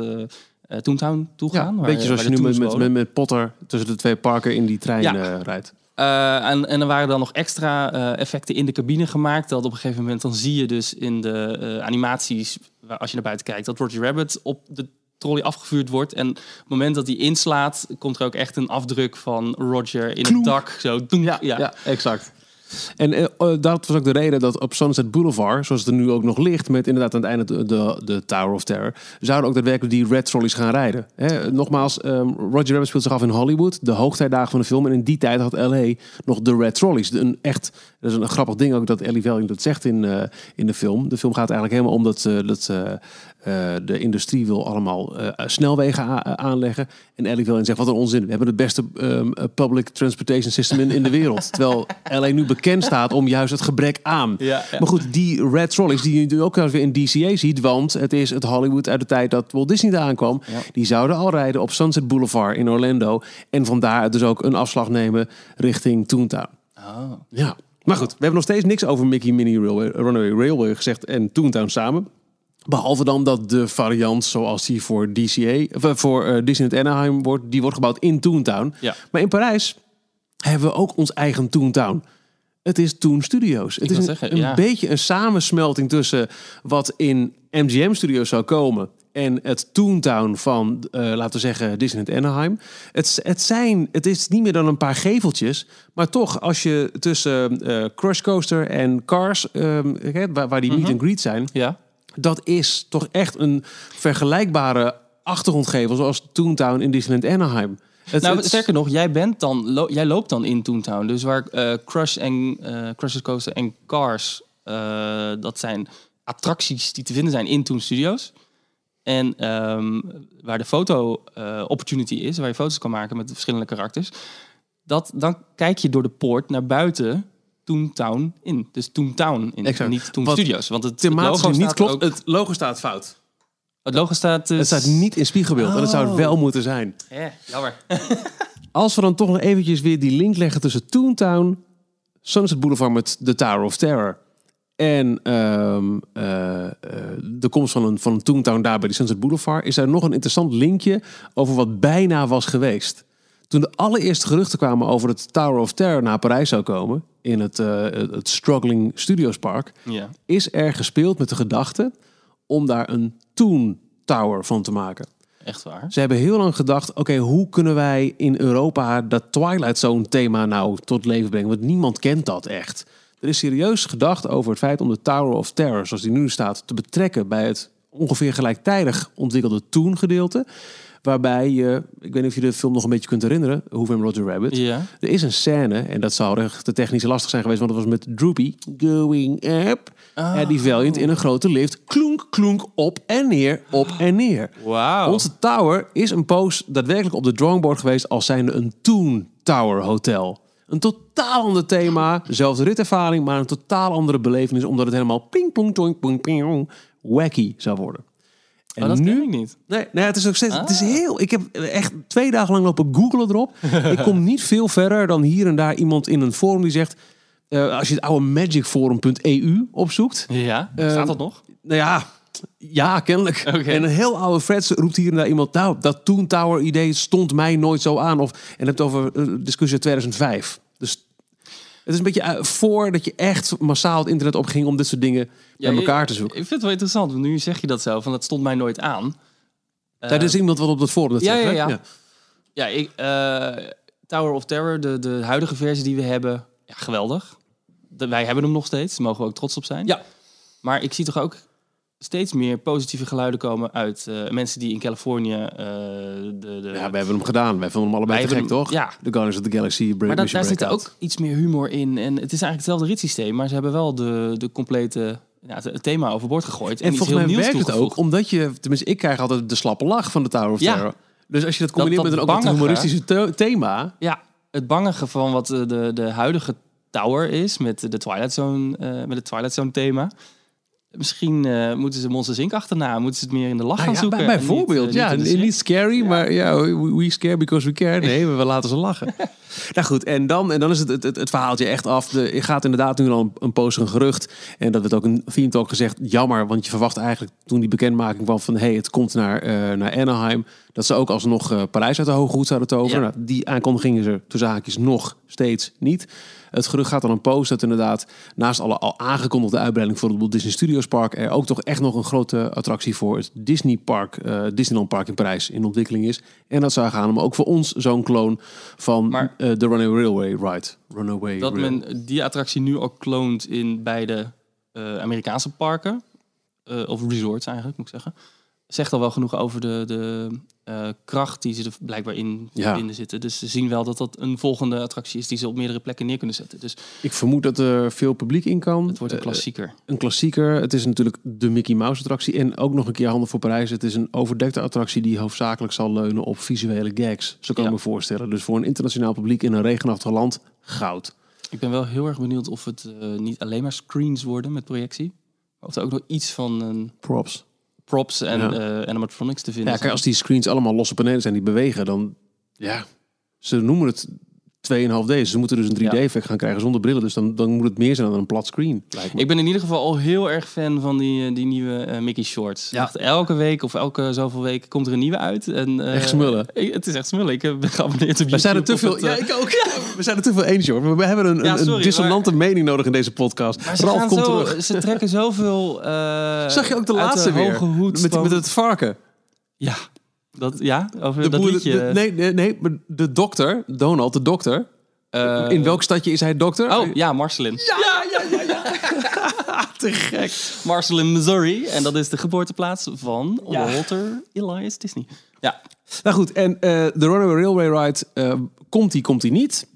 Toontown toe Ja, gaan. een waar- beetje zoals je nu met, met, met, Potter tussen de twee parken in die trein Ja. rijdt. Eh, en, en er waren dan nog extra eh, effecten in de cabine gemaakt. Dat op een gegeven moment dan zie je dus in de eh, animaties, als je naar buiten kijkt, dat Roger Rabbit op de trolley afgevuurd wordt. En op het moment dat hij inslaat, komt er ook echt een afdruk van Roger in Kloem. het dak. Zo, doen, ja. exact. En eh, eh, dat was ook de reden dat op Sunset Boulevard, zoals het er nu ook nog ligt, met inderdaad aan het einde de, de, Tower of Terror, zouden ook daadwerkelijk die Red Trolleys gaan rijden. Hè, nogmaals, ehm, Roger Rabbit speelt zich af in Hollywood, de hoogtijdagen van de film. En in die tijd had LA nog de Red Trolleys. Een echt, dat is een grappig ding ook dat Ellie Velling dat zegt in, eh, in de film. De film gaat eigenlijk helemaal om dat, eh, dat eh, eh, de industrie wil allemaal eh, snelwegen a- aanleggen. En Ellie Velling zegt, wat een onzin. We hebben het beste ehm, eh, public transportation system in, in de wereld. Terwijl LA nu bekend staat om juist het gebrek aan. Ja, ja. Maar goed, die Red Trolleys die je nu ook weer in DCA ziet, want het is het Hollywood uit de tijd dat Walt Disney daar aankwam. Ja. Die zouden al rijden op Sunset Boulevard in Orlando. En vandaar dus ook een afslag nemen richting Toontown. Oh. Ja. Maar goed, we hebben nog steeds niks over Mickey Mini Railway, Runaway Railway gezegd en Toontown samen. Behalve dan dat de variant zoals die voor DCA, eh, voor eh, Disneyland Anaheim wordt, die wordt gebouwd in Toontown. Ja. Maar in Parijs hebben we ook ons eigen Toontown. Het is Toon Studios. Het is een, zeggen, een ja. beetje een samensmelting tussen wat in MGM Studios zou komen en het Toontown van, eh, laten we zeggen, Disneyland Anaheim. Het, het, zijn, het is niet meer dan een paar geveltjes, maar toch, als je tussen eh, Crush Coaster en Cars, ehm, waar, waar die meet and greet zijn, Ja. Dat is toch echt een vergelijkbare achtergrondgevel zoals Toontown in Disneyland Anaheim. Het, Nou, sterker nog, jij, bent dan, lo- jij loopt dan in Toontown. Dus waar eh, Crush en eh Crush Coaster en Cars, eh, dat zijn attracties die te vinden zijn in Toon Studios. En ehm, waar de foto opportunity is, waar je foto's kan maken met de verschillende karakters. Dat, dan kijk je door de poort naar buiten Toontown in. Dus Toontown in, Exact. niet Toon Wat Studios. Want het thematisch logo niet staat klopt. ook- Het logo staat fout. het logo staat dus... Het staat niet in spiegelbeeld. En dat zou het wel moeten zijn. Eh, jammer. Als we dan toch nog eventjes weer die link leggen tussen Toontown, Sunset Boulevard met de Tower of Terror en ehm, eh, eh, de komst van een, van een Toontown daar bij de Sunset Boulevard, is er nog een interessant linkje over wat bijna was geweest. Toen de allereerste geruchten kwamen over het Tower of Terror naar Parijs zou komen, in het, eh, het het Struggling Studios Park, Ja. is er gespeeld met de gedachte om daar een Toon Tower van te maken. Echt waar. Ze hebben heel lang gedacht, oké, hoe kunnen wij in Europa dat Twilight Zone thema nou tot leven brengen? Want niemand kent dat echt. Er is serieus gedacht over het feit om de Tower of Terror, zoals die nu staat, te betrekken bij het ongeveer gelijktijdig ontwikkelde Toon gedeelte. Waarbij je, ik weet niet of je de film nog een beetje kunt herinneren, Who Framed Roger Rabbit. Ja. Er is een scène, en dat zou echt te technisch lastig zijn geweest, want dat was met Droopy. Going up. En die Valiant in een grote lift. Klonk, klonk, op en neer, op en neer. Wauw. Onze tower is een poos daadwerkelijk op de drawingboard geweest als zijnde een Toon Tower Hotel. Een totaal ander thema, dezelfde ritervaring, maar een totaal andere belevenis, omdat het helemaal ping, pong, toing, pong, ping, wacky zou worden. En Oh, dat nu ik niet. Nee, nee, het is ook steeds. Het is Ah. heel. Ik heb echt twee dagen lang lopen googlen erop. ik kom niet veel verder dan hier en daar iemand in een forum die zegt. eh, als je het oude magicforum.eu opzoekt. Ja, Ehm, staat dat nog? Nou ja, ja, kennelijk. En een heel oude Freds roept hier en daar iemand. Nou, dat Toon Tower idee stond mij nooit zo aan. Of, en het over eh, discussie uit 2005. Dus het is een beetje eh, voordat je echt massaal het internet opging om dit soort dingen bij elkaar te zoeken. Ik vind het wel interessant, want nu zeg je dat zo, van dat stond mij nooit aan. Eh, Daar is iemand wat op dat forum dat ja, zegt, ja, ja. Ja, ik, eh, Tower of Terror, de, de huidige versie die we hebben, ja, geweldig. De- wij hebben hem nog steeds, daar mogen we ook trots op zijn. Ja. Maar ik zie toch ook steeds meer positieve geluiden komen uit eh, mensen die in Californië eh, de, de, Ja, we hebben hem gedaan. Wij vonden hem allebei te gek, hem- toch? ja. The Guardians of the Galaxy, Break, Maar dat, daar zit ook iets meer humor in. En het is eigenlijk hetzelfde ritssysteem, maar ze hebben wel de, de complete ja, het, thema overboord gegooid. En, volgens mij heel werkt het ook, omdat je... Tenminste, ik krijg altijd de slappe lach van de Tower of Ja. Terror. Dus als je dat combineert dat met een ook humoristische the- thema... Ja, het bangige van wat de, de, de huidige tower is met de Twilight Zone, eh, met het Twilight Zone thema. Misschien eh, moeten ze Monsters Inc. achterna. Moeten ze het meer in de lach Ah, gaan ja, zoeken. niet, bijvoorbeeld, eh, ja. niet Niet, scary, maar ja, we, we scare because we care. Nee, we laten ze lachen. nou goed, en dan, en dan is het, het, het, het verhaaltje echt af. De, je gaat inderdaad nu al een, een poos een gerucht. En dat werd ook in Theme Talk gezegd. Jammer, want je verwacht eigenlijk toen die bekendmaking kwam van... hey, het komt naar, eh, naar Anaheim. Dat ze ook alsnog eh Parijs uit de hoge hoed zouden toveren. Ja. Nou, die aankondiging is er tussen haakjes nog steeds niet. Het gerucht gaat dan een post dat inderdaad naast alle al aangekondigde uitbreiding voor het Disney Studios Park er ook toch echt nog een grote attractie voor het Disney Park, eh, Disneyland Park in Parijs in ontwikkeling is. En dat zou gaan om ook voor ons zo'n kloon van Maar- eh, de Runaway Railway Ride. Runaway Dat Rail. men die attractie nu ook kloont in beide Amerikaanse parken. of resorts eigenlijk, moet ik zeggen. Zegt al wel genoeg over de, de eh, kracht die ze er blijkbaar in Ja. binnen zitten. Dus ze zien wel dat dat een volgende attractie is die ze op meerdere plekken neer kunnen zetten. Dus Ik vermoed dat er veel publiek in kan. het wordt een Eh, klassieker. een klassieker. Het is natuurlijk de Mickey Mouse attractie. En ook nog een keer handen voor Parijs. Het is een overdekte attractie die hoofdzakelijk zal leunen op visuele gags. Zo kan ik me voorstellen. Dus voor een internationaal publiek in een regenachtig land, goud. Ik ben wel heel erg benieuwd of het eh, niet alleen maar screens worden met projectie. Of er ook nog iets van een Props. Props en Ja. eh, animatronics te vinden Ja, kijk, als die screens allemaal losse panelen zijn die bewegen, dan ja, ze noemen het 2,5D. Ze moeten dus een 3D-effect gaan krijgen zonder brillen. Dus dan, dan moet het meer zijn dan een plat screen. Ik ben in ieder geval al heel erg fan van die, eh, die nieuwe eh, Mickey Shorts. Ja. Echt elke week of elke zoveel weken komt er een nieuwe uit. En, eh, Echt smullen. ik- het is echt smullen. Ik ben geabonneerd op we zijn er te veel. het, Ja, ik ook. We zijn er te veel eens, joh. We hebben een, Ja, een, sorry, een dissonante mening nodig in deze podcast. maar ze, Ralf, gaan kom zo, terug. ze trekken zoveel. eh, Zag je ook de laatste weer? hoge hoed Met, met het varken. Ja, dat, ja over De dat boer- liedje. de- nee, nee, nee, maar de dokter, Donald, de dokter. Eh, in welk stadje is hij dokter? Oh, ja, Marcelin. ja, ja, ja. ja. te gek. Marcelin, Missouri. En dat is de geboorteplaats van Walter Elias Disney. Ja, Nou goed, en eh, de Runaway Railway Ride, eh, komt die, komt die niet?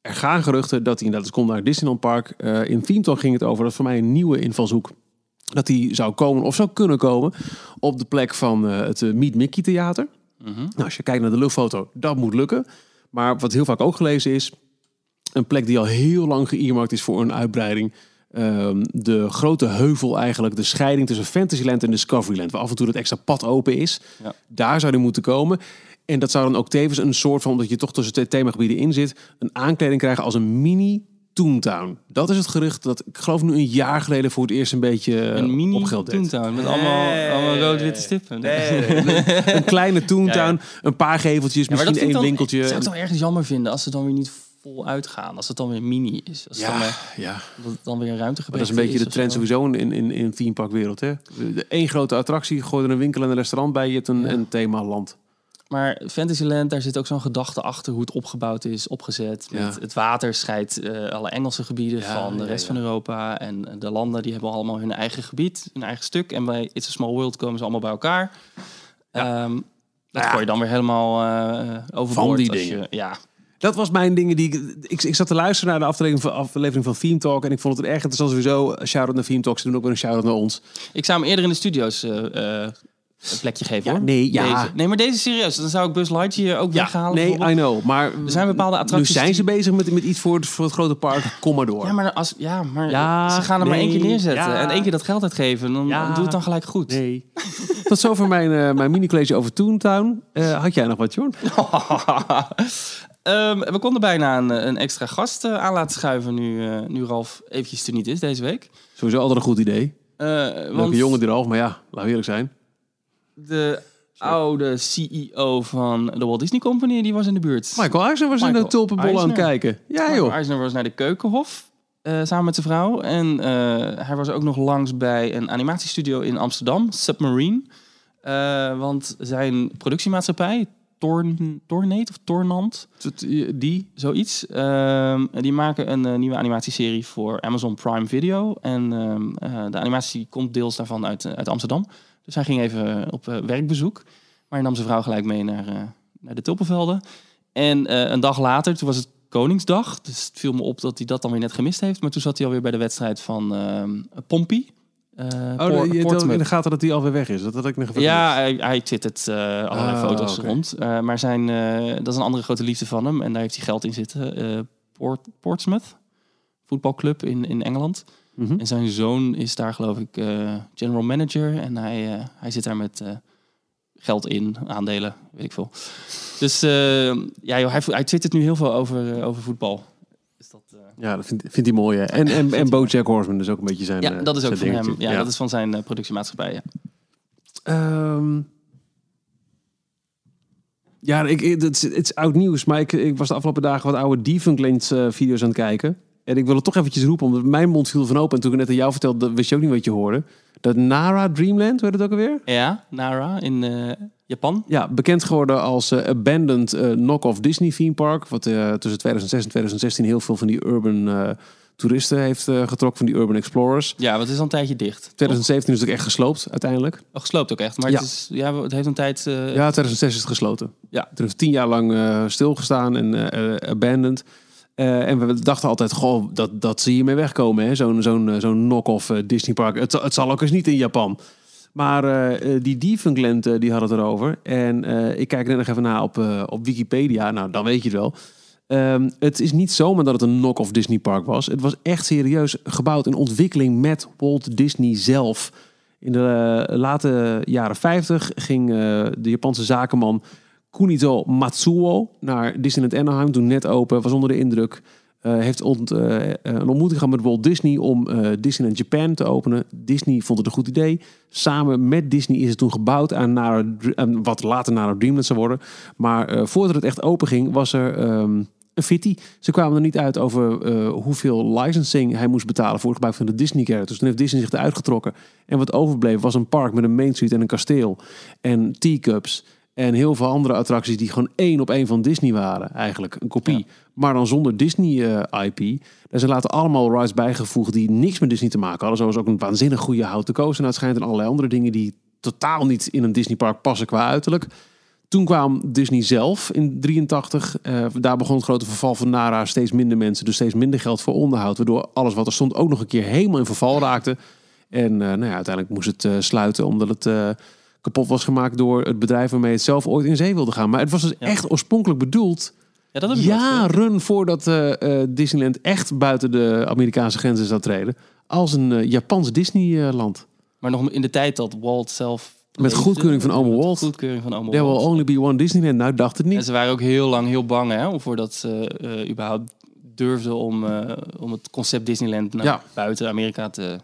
Er gaan geruchten dat hij inderdaad komt naar Disneyland Park. In Theme ging het over, dat is voor mij een nieuwe invalshoek. Dat die zou komen of zou kunnen komen op de plek van eh, het eh, Meet Mickey Theater. Nou, als je kijkt naar de luchtfoto, dat moet lukken. Maar wat heel vaak ook gelezen is, een plek die al heel lang geëermarkt is voor een uitbreiding. Ehm, de grote heuvel eigenlijk, de scheiding tussen Fantasyland en Discoveryland. Waar af en toe het extra pad open is. Ja. Daar zou die moeten komen. En dat zou dan ook tevens een soort van, omdat je toch tussen twee themagebieden in zit, een aankleding krijgen als een mini Toontown. Dat is het gerucht dat ik geloof nu een jaar geleden voor het eerst een beetje eh, een mini op geld deed. Toontown met allemaal, Nee. allemaal rood-witte stippen. Een kleine Toontown, een paar geveltjes, Ja, misschien ik één dan, winkeltje. zou ik dan ergens jammer vinden als ze dan weer niet vol uitgaan. Als het dan weer mini is. Als dan, ja, weer, ja. dat het dan weer een ruimtegebrek Maar dat is een beetje de trend sowieso in, in, in themeparkwereld. Hè? De één grote attractie, gooi er een winkel en een restaurant bij. Je hebt een, Ja. een themaland. Maar Fantasyland, daar zit ook zo'n gedachte achter hoe het opgebouwd is, opgezet. Met. Het water scheidt eh, alle Engelse gebieden Ja, van de rest ja. van Europa. En de landen die hebben allemaal hun eigen gebied, hun eigen stuk. En bij It's a Small World komen ze allemaal bij elkaar. Ehm, dat ja. gooi je dan weer helemaal eh overboord. die als dingen. Je, ja, Dat was mijn dingen die ik, ik... Ik zat te luisteren naar de aflevering van, aflevering van Theme Talk. En ik vond het erg interessant sowieso. Shout-out naar Theme Talk. Ze doen ook weer een shout-out naar ons. ik zou hem eerder in de studio's eh, eh, een plekje geven Ja, hoor. nee, ja. Deze. Nee, maar deze serieus. Dan zou ik Buzz Lightyear ook weghalen. nee. I know. Maar Er zijn bepaalde nu attracties zijn ze die- bezig met, met iets voor het, voor het grote park. Kom maar door. Ja, maar, als, ja, maar Ja, ze gaan er maar één keer nee, neerzetten. ja. en één keer dat geld uitgeven. Dan Ja. doe het dan gelijk goed. Nee. Tot zover mijn, eh, mijn mini-college over Toontown. Eh, had jij nog wat, Jorn? Ehm, we konden bijna een, een extra gast eh, aan laten schuiven nu, nu Ralf eventjes er niet is deze week. Sowieso altijd een goed idee. Leuke want jongen die Ralf, maar ja, laten we eerlijk zijn. De oude CEO van de Walt Disney Company, die was in de buurt. Michael Eisner was in de tulpenbol aan het kijken. Ja, Michael joh. Eisner was naar de Keukenhof eh, samen met zijn vrouw. En eh, hij was ook nog langs bij een animatiestudio in Amsterdam, Submarine. Eh, want zijn productiemaatschappij, Torn, Tornate of Tornant, Die? zoiets. ehm, die maken een nieuwe animatieserie voor Amazon Prime Video. En ehm, eh, de animatie komt deels daarvan uit, uit Amsterdam. Dus hij ging even op eh, werkbezoek. Maar hij nam zijn vrouw gelijk mee naar, eh, naar de Tulpenvelden. En eh, een dag later, toen was het Koningsdag. Dus het viel me op dat hij dat dan weer net gemist heeft. Maar toen zat hij alweer bij de wedstrijd van ehm Pompey. Eh, Oh, je Portsmouth. in de gaten dat hij alweer weg is. Dat had ik nog even Ja, hij, hij twittert eh allerlei Ah, foto's rond. Eh, maar zijn, eh, dat is een andere grote liefde van hem. En daar heeft hij geld in zitten. Eh, Port, Portsmouth, voetbalclub in, in Engeland. Mhm. En zijn zoon is daar geloof ik eh, general manager. En hij, eh, hij zit daar met eh, geld in, aandelen, weet ik veel. Dus ja, joh, hij, hij twittert nu heel veel over, over voetbal. Dus dat, Ja, dat vindt, vindt hij mooi. Hè. En, en, en Bojack Horseman is ook een beetje zijn ja, dat is ook van hem. Ja, dat is van zijn productiemaatschappij. Ja. Ehm, ja, ik, het, is, het is oud nieuws, maar ik, ik was de afgelopen dagen wat oude eh video's aan het kijken. En ik wil het toch eventjes roepen, omdat mijn mond viel van open. En toen ik net aan jou vertelde, wist je ook niet wat je hoorde. Dat Nara Dreamland, hoe heet het ook alweer? Ja, Nara in eh, Japan. Ja, bekend geworden als eh, Abandoned eh, Knock-off Disney Theme Park. Wat tussen 2006 en 2016 heel veel van die urban toeristen heeft getrokken, van die urban explorers. Ja, wat is al een tijdje dicht. 2017 is het ook echt gesloopt uiteindelijk. Oh, gesloopt ook echt. Maar Ja. het, is, ja, het heeft een tijd... Ja, 2006 is het gesloten. Ja. Het heeft tien jaar lang stilgestaan en abandoned. Eh, en we dachten altijd, goh, dat, dat ze hiermee wegkomen. hè. Zo'n zo'n eh, zo'n knock-off eh, Disney park. Het, het zal ook eens niet in Japan. Maar die Defunctland, die had het erover. En ik kijk net nog even na op, op Wikipedia. Nou, dan weet je het wel. Ehm, het is niet zomaar dat het een knock-off Disney park was. Het was echt serieus gebouwd in ontwikkeling met Walt Disney zelf. In de late jaren 50 ging de Japanse zakenman Kunito Matsuo naar Disneyland Anaheim. Toen net open, was onder de indruk. Eh, heeft ont, eh, een ontmoeting gehad met Walt Disney om eh, Disneyland Japan te openen. Disney vond het een goed idee. Samen met Disney is het toen gebouwd aan, aan wat later Nara Dreamland zou worden. Maar eh, voordat het echt open ging, was er ehm, een fitty. Ze kwamen er niet uit over eh, hoeveel licensing hij moest betalen voor het gebruik van de Disney characters. Toen heeft Disney zich eruit getrokken. En wat overbleef was een park met een Main Street en een kasteel. En teacups. En heel veel andere attracties die gewoon één op één van Disney waren. Eigenlijk een kopie. Ja. Maar dan zonder Disney eh, IP. Daar zijn later allemaal rides bijgevoegd die niks met Disney te maken hadden. Zoals ook een waanzinnig goede houten coaster. naar het schijnt. En allerlei andere dingen die totaal niet in een Disney park passen qua uiterlijk. Toen kwam Disney zelf in 83. Eh, daar begon het grote verval van Nara. Steeds minder mensen, dus steeds minder geld voor onderhoud. Waardoor alles wat er stond ook nog een keer helemaal in verval raakte. En eh, nou ja, uiteindelijk moest het sluiten omdat het kapot was gemaakt door het bedrijf waarmee het zelf ooit in zee wilde gaan. Maar het was dus Ja. echt oorspronkelijk bedoeld ja, dat jaren voordat eh, eh, Disneyland echt buiten de Amerikaanse grenzen zou treden. Als een eh, Japans Disneyland. Maar nog in de tijd dat Walt zelf... Met goedkeuring van ome Walt. goedkeuring van ome There will Walt. only be one Disneyland. Nou, dacht het En niet. ze waren ook heel lang heel bang hè, voordat ze überhaupt durfden om, om het concept Disneyland naar Ja. buiten Amerika te,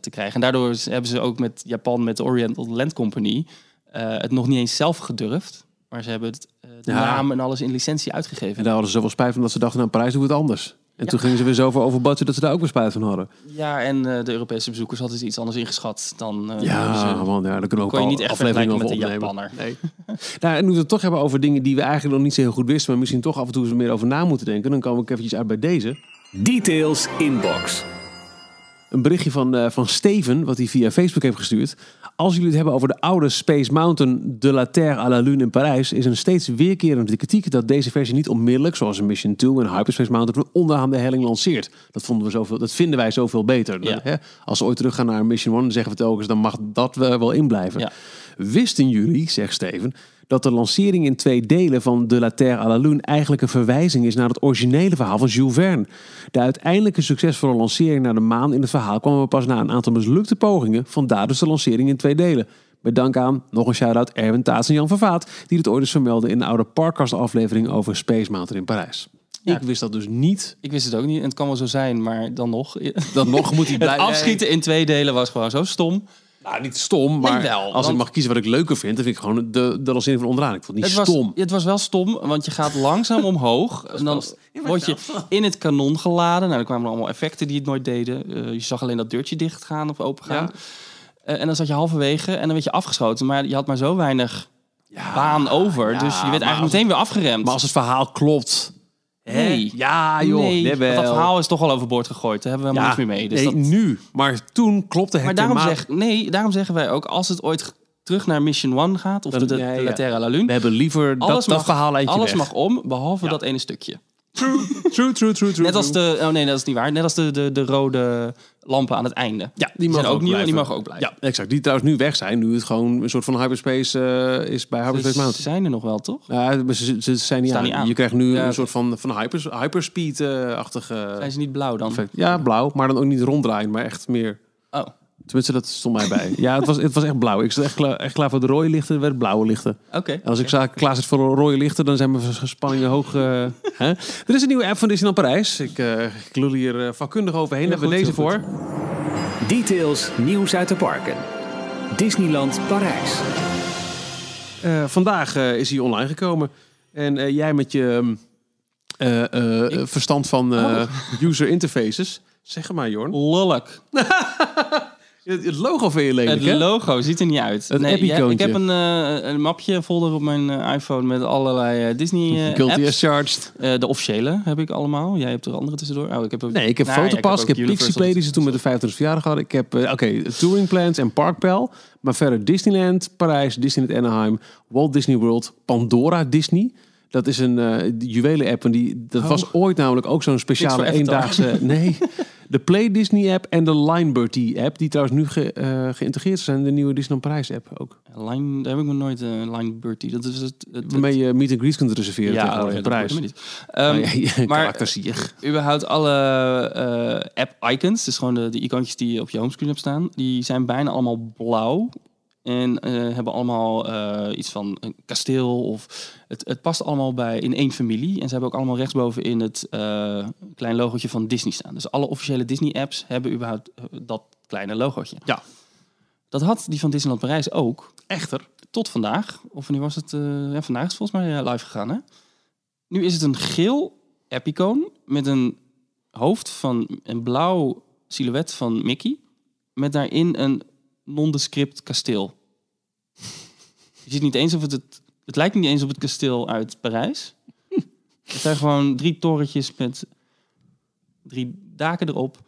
te krijgen. En daardoor hebben ze ook met Japan, met de Oriental Land Company, eh, het nog niet eens zelf gedurfd. Maar ze hebben het, eh, de Ja. naam en alles in licentie uitgegeven. En daar hadden ze zoveel spijt van dat ze dachten, nou, Parijs doen we het anders. En toen gingen ze weer zoveel over budget dat ze daar ook weer spijt van hadden. Ja, en eh, de Europese bezoekers hadden ze iets anders ingeschat dan... eh, Ja, ze- man, ja, daar kunnen we ook kon je al niet echt afleveringen vergelijken over opnemen. Japanner. Nee. nou, en nu we het toch hebben over dingen die we eigenlijk nog niet zo heel goed wisten, maar misschien toch af en toe eens meer over na moeten denken, dan kom ik eventjes uit bij deze. Details Inbox. Een berichtje van, eh, van Steven, wat hij via Facebook heeft gestuurd. Als jullie het hebben over de oude Space Mountain de la Terre à la Lune in Parijs, is een steeds weerkerende kritiek dat deze versie niet onmiddellijk, zoals een Mission 2 en Hyperspace Mountain, onderaan de helling lanceert. Dat, vonden we zoveel, dat vinden wij zoveel beter. Ja. Hè? Als we ooit teruggaan naar Mission 1, dan zeggen we telkens, dan mag dat wel wel inblijven. Ja. Wisten jullie, zegt Steven, dat de lancering in twee delen van De La Terre à la Lune eigenlijk een verwijzing is naar het originele verhaal van Jules Verne? De uiteindelijke succesvolle lancering naar de maan in het verhaal kwam er pas na een aantal mislukte pogingen, vandaar dus de lancering in twee delen. Met dank aan, nog een shout-out, Erwin Taats en Jan van Vaat, die het ooit eens vermelden in een oude Parkcast aflevering over Space Mountain in Parijs. Ja. Ik wist dat dus niet. Ik wist het ook niet. En het kan wel zo zijn, maar dan nog. Dat nog moet hij Het blijven. afschieten in twee delen was gewoon zo stom. Nou, niet stom, maar wel, als ik mag kiezen wat ik leuker vind, dan vind ik gewoon de, de van onderaan. Ik vond het niet Het was, stom. het was wel stom, want je gaat langzaam omhoog. En dan word je in het kanon geladen. Nou, er kwamen allemaal effecten die het nooit deden. Eh, je zag alleen dat deurtje dicht gaan of open gaan. Ja. Eh, en dan zat je halverwege en dan werd je afgeschoten. Maar je had maar zo weinig baan over. ja, dus je werd eigenlijk meteen weer afgeremd. Maar als het verhaal klopt. Nee. Ja, joh. nee, dat verhaal is toch al overboord gegooid. Daar hebben we helemaal niks meer mee. Dus nee, dat... nu. Maar toen klopte het Maar daarom, zeg, nee, daarom zeggen wij ook, als het ooit terug naar Mission 1 gaat, of de, de, de. La Lune, We hebben liever dat, alles, dat mag, verhaallijntje alles weg. mag om, behalve dat ene stukje. True, true, true, true. Net als de, oh nee, dat is niet waar. Net als de, de, de rode lampen aan het einde. Ja, die mogen ook nieuw en blijven. die mogen ook blijven. Ja, exact. Die trouwens nu weg zijn. Nu het gewoon een soort van hyperspace eh, is bij Ze Hyperspace Mountain. zijn er nog wel, toch? Ja, ze, ze zijn niet, aan. niet aan. Je krijgt nu Ja, een soort van, van hypers, hyperspeed-achtige Zijn ze niet blauw dan? effect. Ja, blauw. Maar dan ook niet ronddraaien, maar echt meer... Oh, Tenminste, dat stond mij bij. Ja, het was, het was echt blauw. Ik zat echt klaar, echt klaar voor de rode lichten. Er werden blauwe lichten. oké. En als ik za- klaar zit voor de rode lichten, dan zijn mijn spanningen hoog. eh, hè? Er is een nieuwe app van Disneyland Parijs. Ik, ik lul hier eh, vakkundig overheen. Daar hebben we deze voor. Details nieuws uit de parken. Disneyland Parijs. Vandaag is hij online gekomen. En jij met je mm, verstand van eh, user interfaces. Zeg maar, Jorn. Lulk. Het, logo vind je lelijk, Het hè? logo ziet er niet uit. Het nee, ja, ik heb een, eh, een mapje, folder op mijn eh, iPhone met allerlei eh, Disney Guilty apps. charged. De officiële heb ik allemaal. Jij hebt er andere tussendoor. Oh, ik heb ook- Nee, ik heb Nou ja, Fotopass, ik heb, Universal Pixieplay, die ze toen met de 25 verjaardag hadden. Ik heb, oké, Touring Plans en Parkpal. Maar verder Disneyland, Parijs, Disneyland Anaheim, Walt Disney World, Pandora Disney. Dat is een eh juwelen-app. En die, dat Oh. was ooit namelijk ook zo'n speciale eendaagse... Nee, de Play Disney-app en de Linebird-app. Die trouwens nu ge, eh, geïntegreerd zijn in de nieuwe Disneyland Parijs-app ook. Line, daar heb ik nog nooit een Line Bertie. Dat is het. het, Waarmee je meet and greet kunt reserveren ja, tegenwoordig oh, ja, dat Parijs. niet. Oh, ja, maar- überhaupt alle eh, app-icons, dus gewoon de, de icoontjes die je op je homescreen hebt staan, die zijn bijna allemaal blauw. En eh, hebben allemaal eh, iets van een kasteel of... Het, het past allemaal bij in één familie. En ze hebben ook allemaal rechtsboven in het eh klein logootje van Disney staan. Dus alle officiële Disney-apps hebben überhaupt dat kleine logootje. Ja. Dat had die van Disneyland Parijs ook. Echter. Tot vandaag. Of wanneer was het? ja, vandaag is het volgens mij live gegaan. Hè? Nu is het een geel app-icoon met een hoofd van een blauw silhouet van Mickey. Met daarin een nondescript kasteel. Je ziet niet eens of het, het... Het lijkt niet eens op het kasteel uit Parijs. Het zijn gewoon drie torentjes met drie daken erop.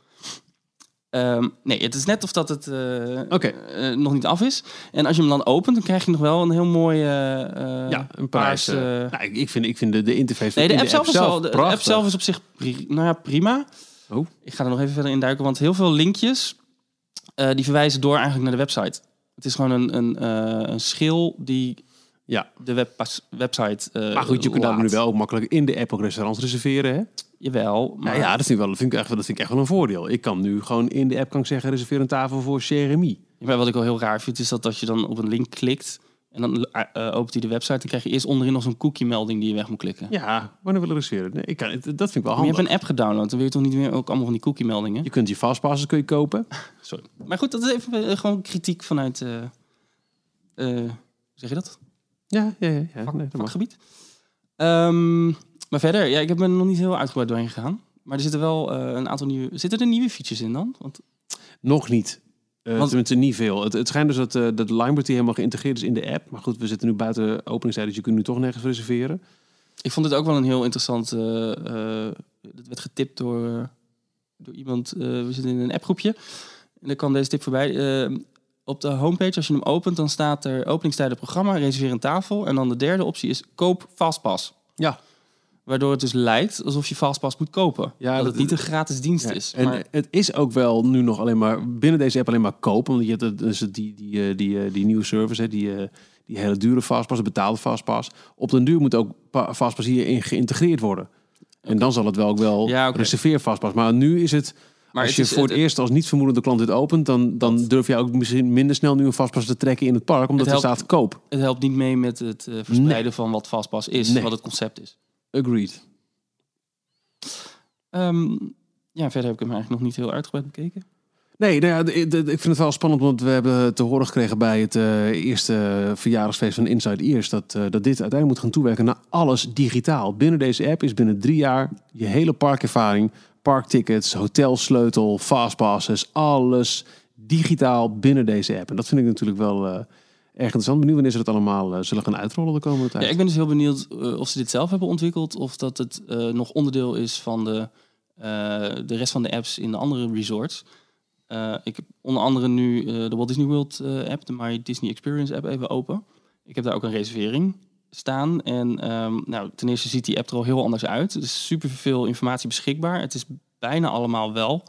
Ehm, nee, het is net of dat het eh, nog niet af is. En als je hem dan opent, dan krijg je nog wel een heel mooi eh, eh, Ja, een paars, nou, ik, ik, vind, ik vind de, de interface Nee, de in app, zelf is. De app zelf is op zich pri- nou ja, prima. Oh. Ik ga er nog even verder in duiken, want heel veel linkjes eh, die verwijzen door eigenlijk naar de website. Het is gewoon een, een, eh, een schil die Ja. de webpas- website. eh Maar goed, je kunt daar nu wel makkelijk in de app ook restaurants reserveren. Hè? Jawel, maar Nou ja, dat vind, ik wel, dat, vind ik echt, wel- dat vind ik echt wel een voordeel. Ik kan nu gewoon in de app kan ik zeggen, reserveer een tafel voor Jeremy. Maar wat ik wel heel raar vind, is dat als je dan op een link klikt en dan eh, opent hij de website, dan krijg je eerst onderin nog zo'n cookie-melding die je weg moet klikken. Ja, wanneer willen we reserveren? Nee, ik kan, dat vind ik wel Maar je handig. hebt een app gedownload, dan wil je toch niet meer ook allemaal van die cookie-meldingen? Je kunt je fastpassen kun je kopen. Sorry. Maar goed, dat is even eh, gewoon kritiek vanuit. hoe zeg je dat? Ja, ja, ja. ja. Vak- Nee, vakgebied. Ehm, maar verder, ja, ik heb er nog niet heel uitgebreid doorheen gegaan. Maar er zitten wel een aantal nieuwe... Zitten er nieuwe features in dan? Want Nog niet. Eh Want- tenminste, niet veel. Het, het schijnt dus dat, eh dat Limeberty helemaal geïntegreerd is in de app. Maar goed, we zitten nu buiten openingstijd, dus je kunt nu toch nergens reserveren. ik vond het ook wel een heel interessant... eh, het werd getipt door, door iemand. we zitten in een appgroepje. En daar kwam deze tip voorbij. Op de homepage, als je hem opent, dan staat er openingstijden programma, reserveer een tafel. En dan de derde optie is koop Fastpass. Ja. Waardoor het dus lijkt alsof je Fastpass moet kopen. Ja, dat, dat- het niet een gratis dienst Ja, is. en maar, het is ook wel nu nog alleen maar binnen deze app alleen maar kopen. Want je hebt dus die, die, eh, die, eh, die nieuwe service, hè, die, eh, die hele dure Fastpass, de betaalde Fastpass. Op den duur moet ook pa- Fastpass hierin geïntegreerd worden. En dan zal het wel ook wel Ja, oké. reserveer Fastpass. Maar nu is het, maar als het je is- voor het, het- eerst als niet vermoedende klant dit opent, dan, dan durf je ook misschien minder snel nu een Fastpass te trekken in het park, omdat Het er staat koop. het helpt niet mee met het verspreiden van wat Fastpass is, Nee. wat het concept is. Agreed. Ehm, ja, verder heb ik hem eigenlijk nog niet heel uitgebreid bekeken. Nee, nou ja, de- de- ik vind het wel spannend, want we hebben te horen gekregen bij het eh, eerste verjaardagsfeest van Inside Ears dat, eh, dat dit uiteindelijk moet gaan toewerken naar alles digitaal. Binnen deze app is binnen drie jaar je hele parkervaring, parktickets, hotelsleutel, fastpasses, alles digitaal binnen deze app. En dat vind ik natuurlijk wel eh, erg interessant. Benieuwd wanneer ze dat allemaal eh, zullen gaan uitrollen de komende tijd. Ja, ik ben dus heel benieuwd eh, of ze dit zelf hebben ontwikkeld of dat het eh, nog onderdeel is van de, de rest van de apps in de andere resorts. Ik heb onder andere nu de Walt Disney World app, de My Disney Experience app even open. Ik heb daar ook een reservering staan. En ehm, nou, ten eerste ziet die app er al heel anders uit. Er is super veel informatie beschikbaar. Het is bijna allemaal wel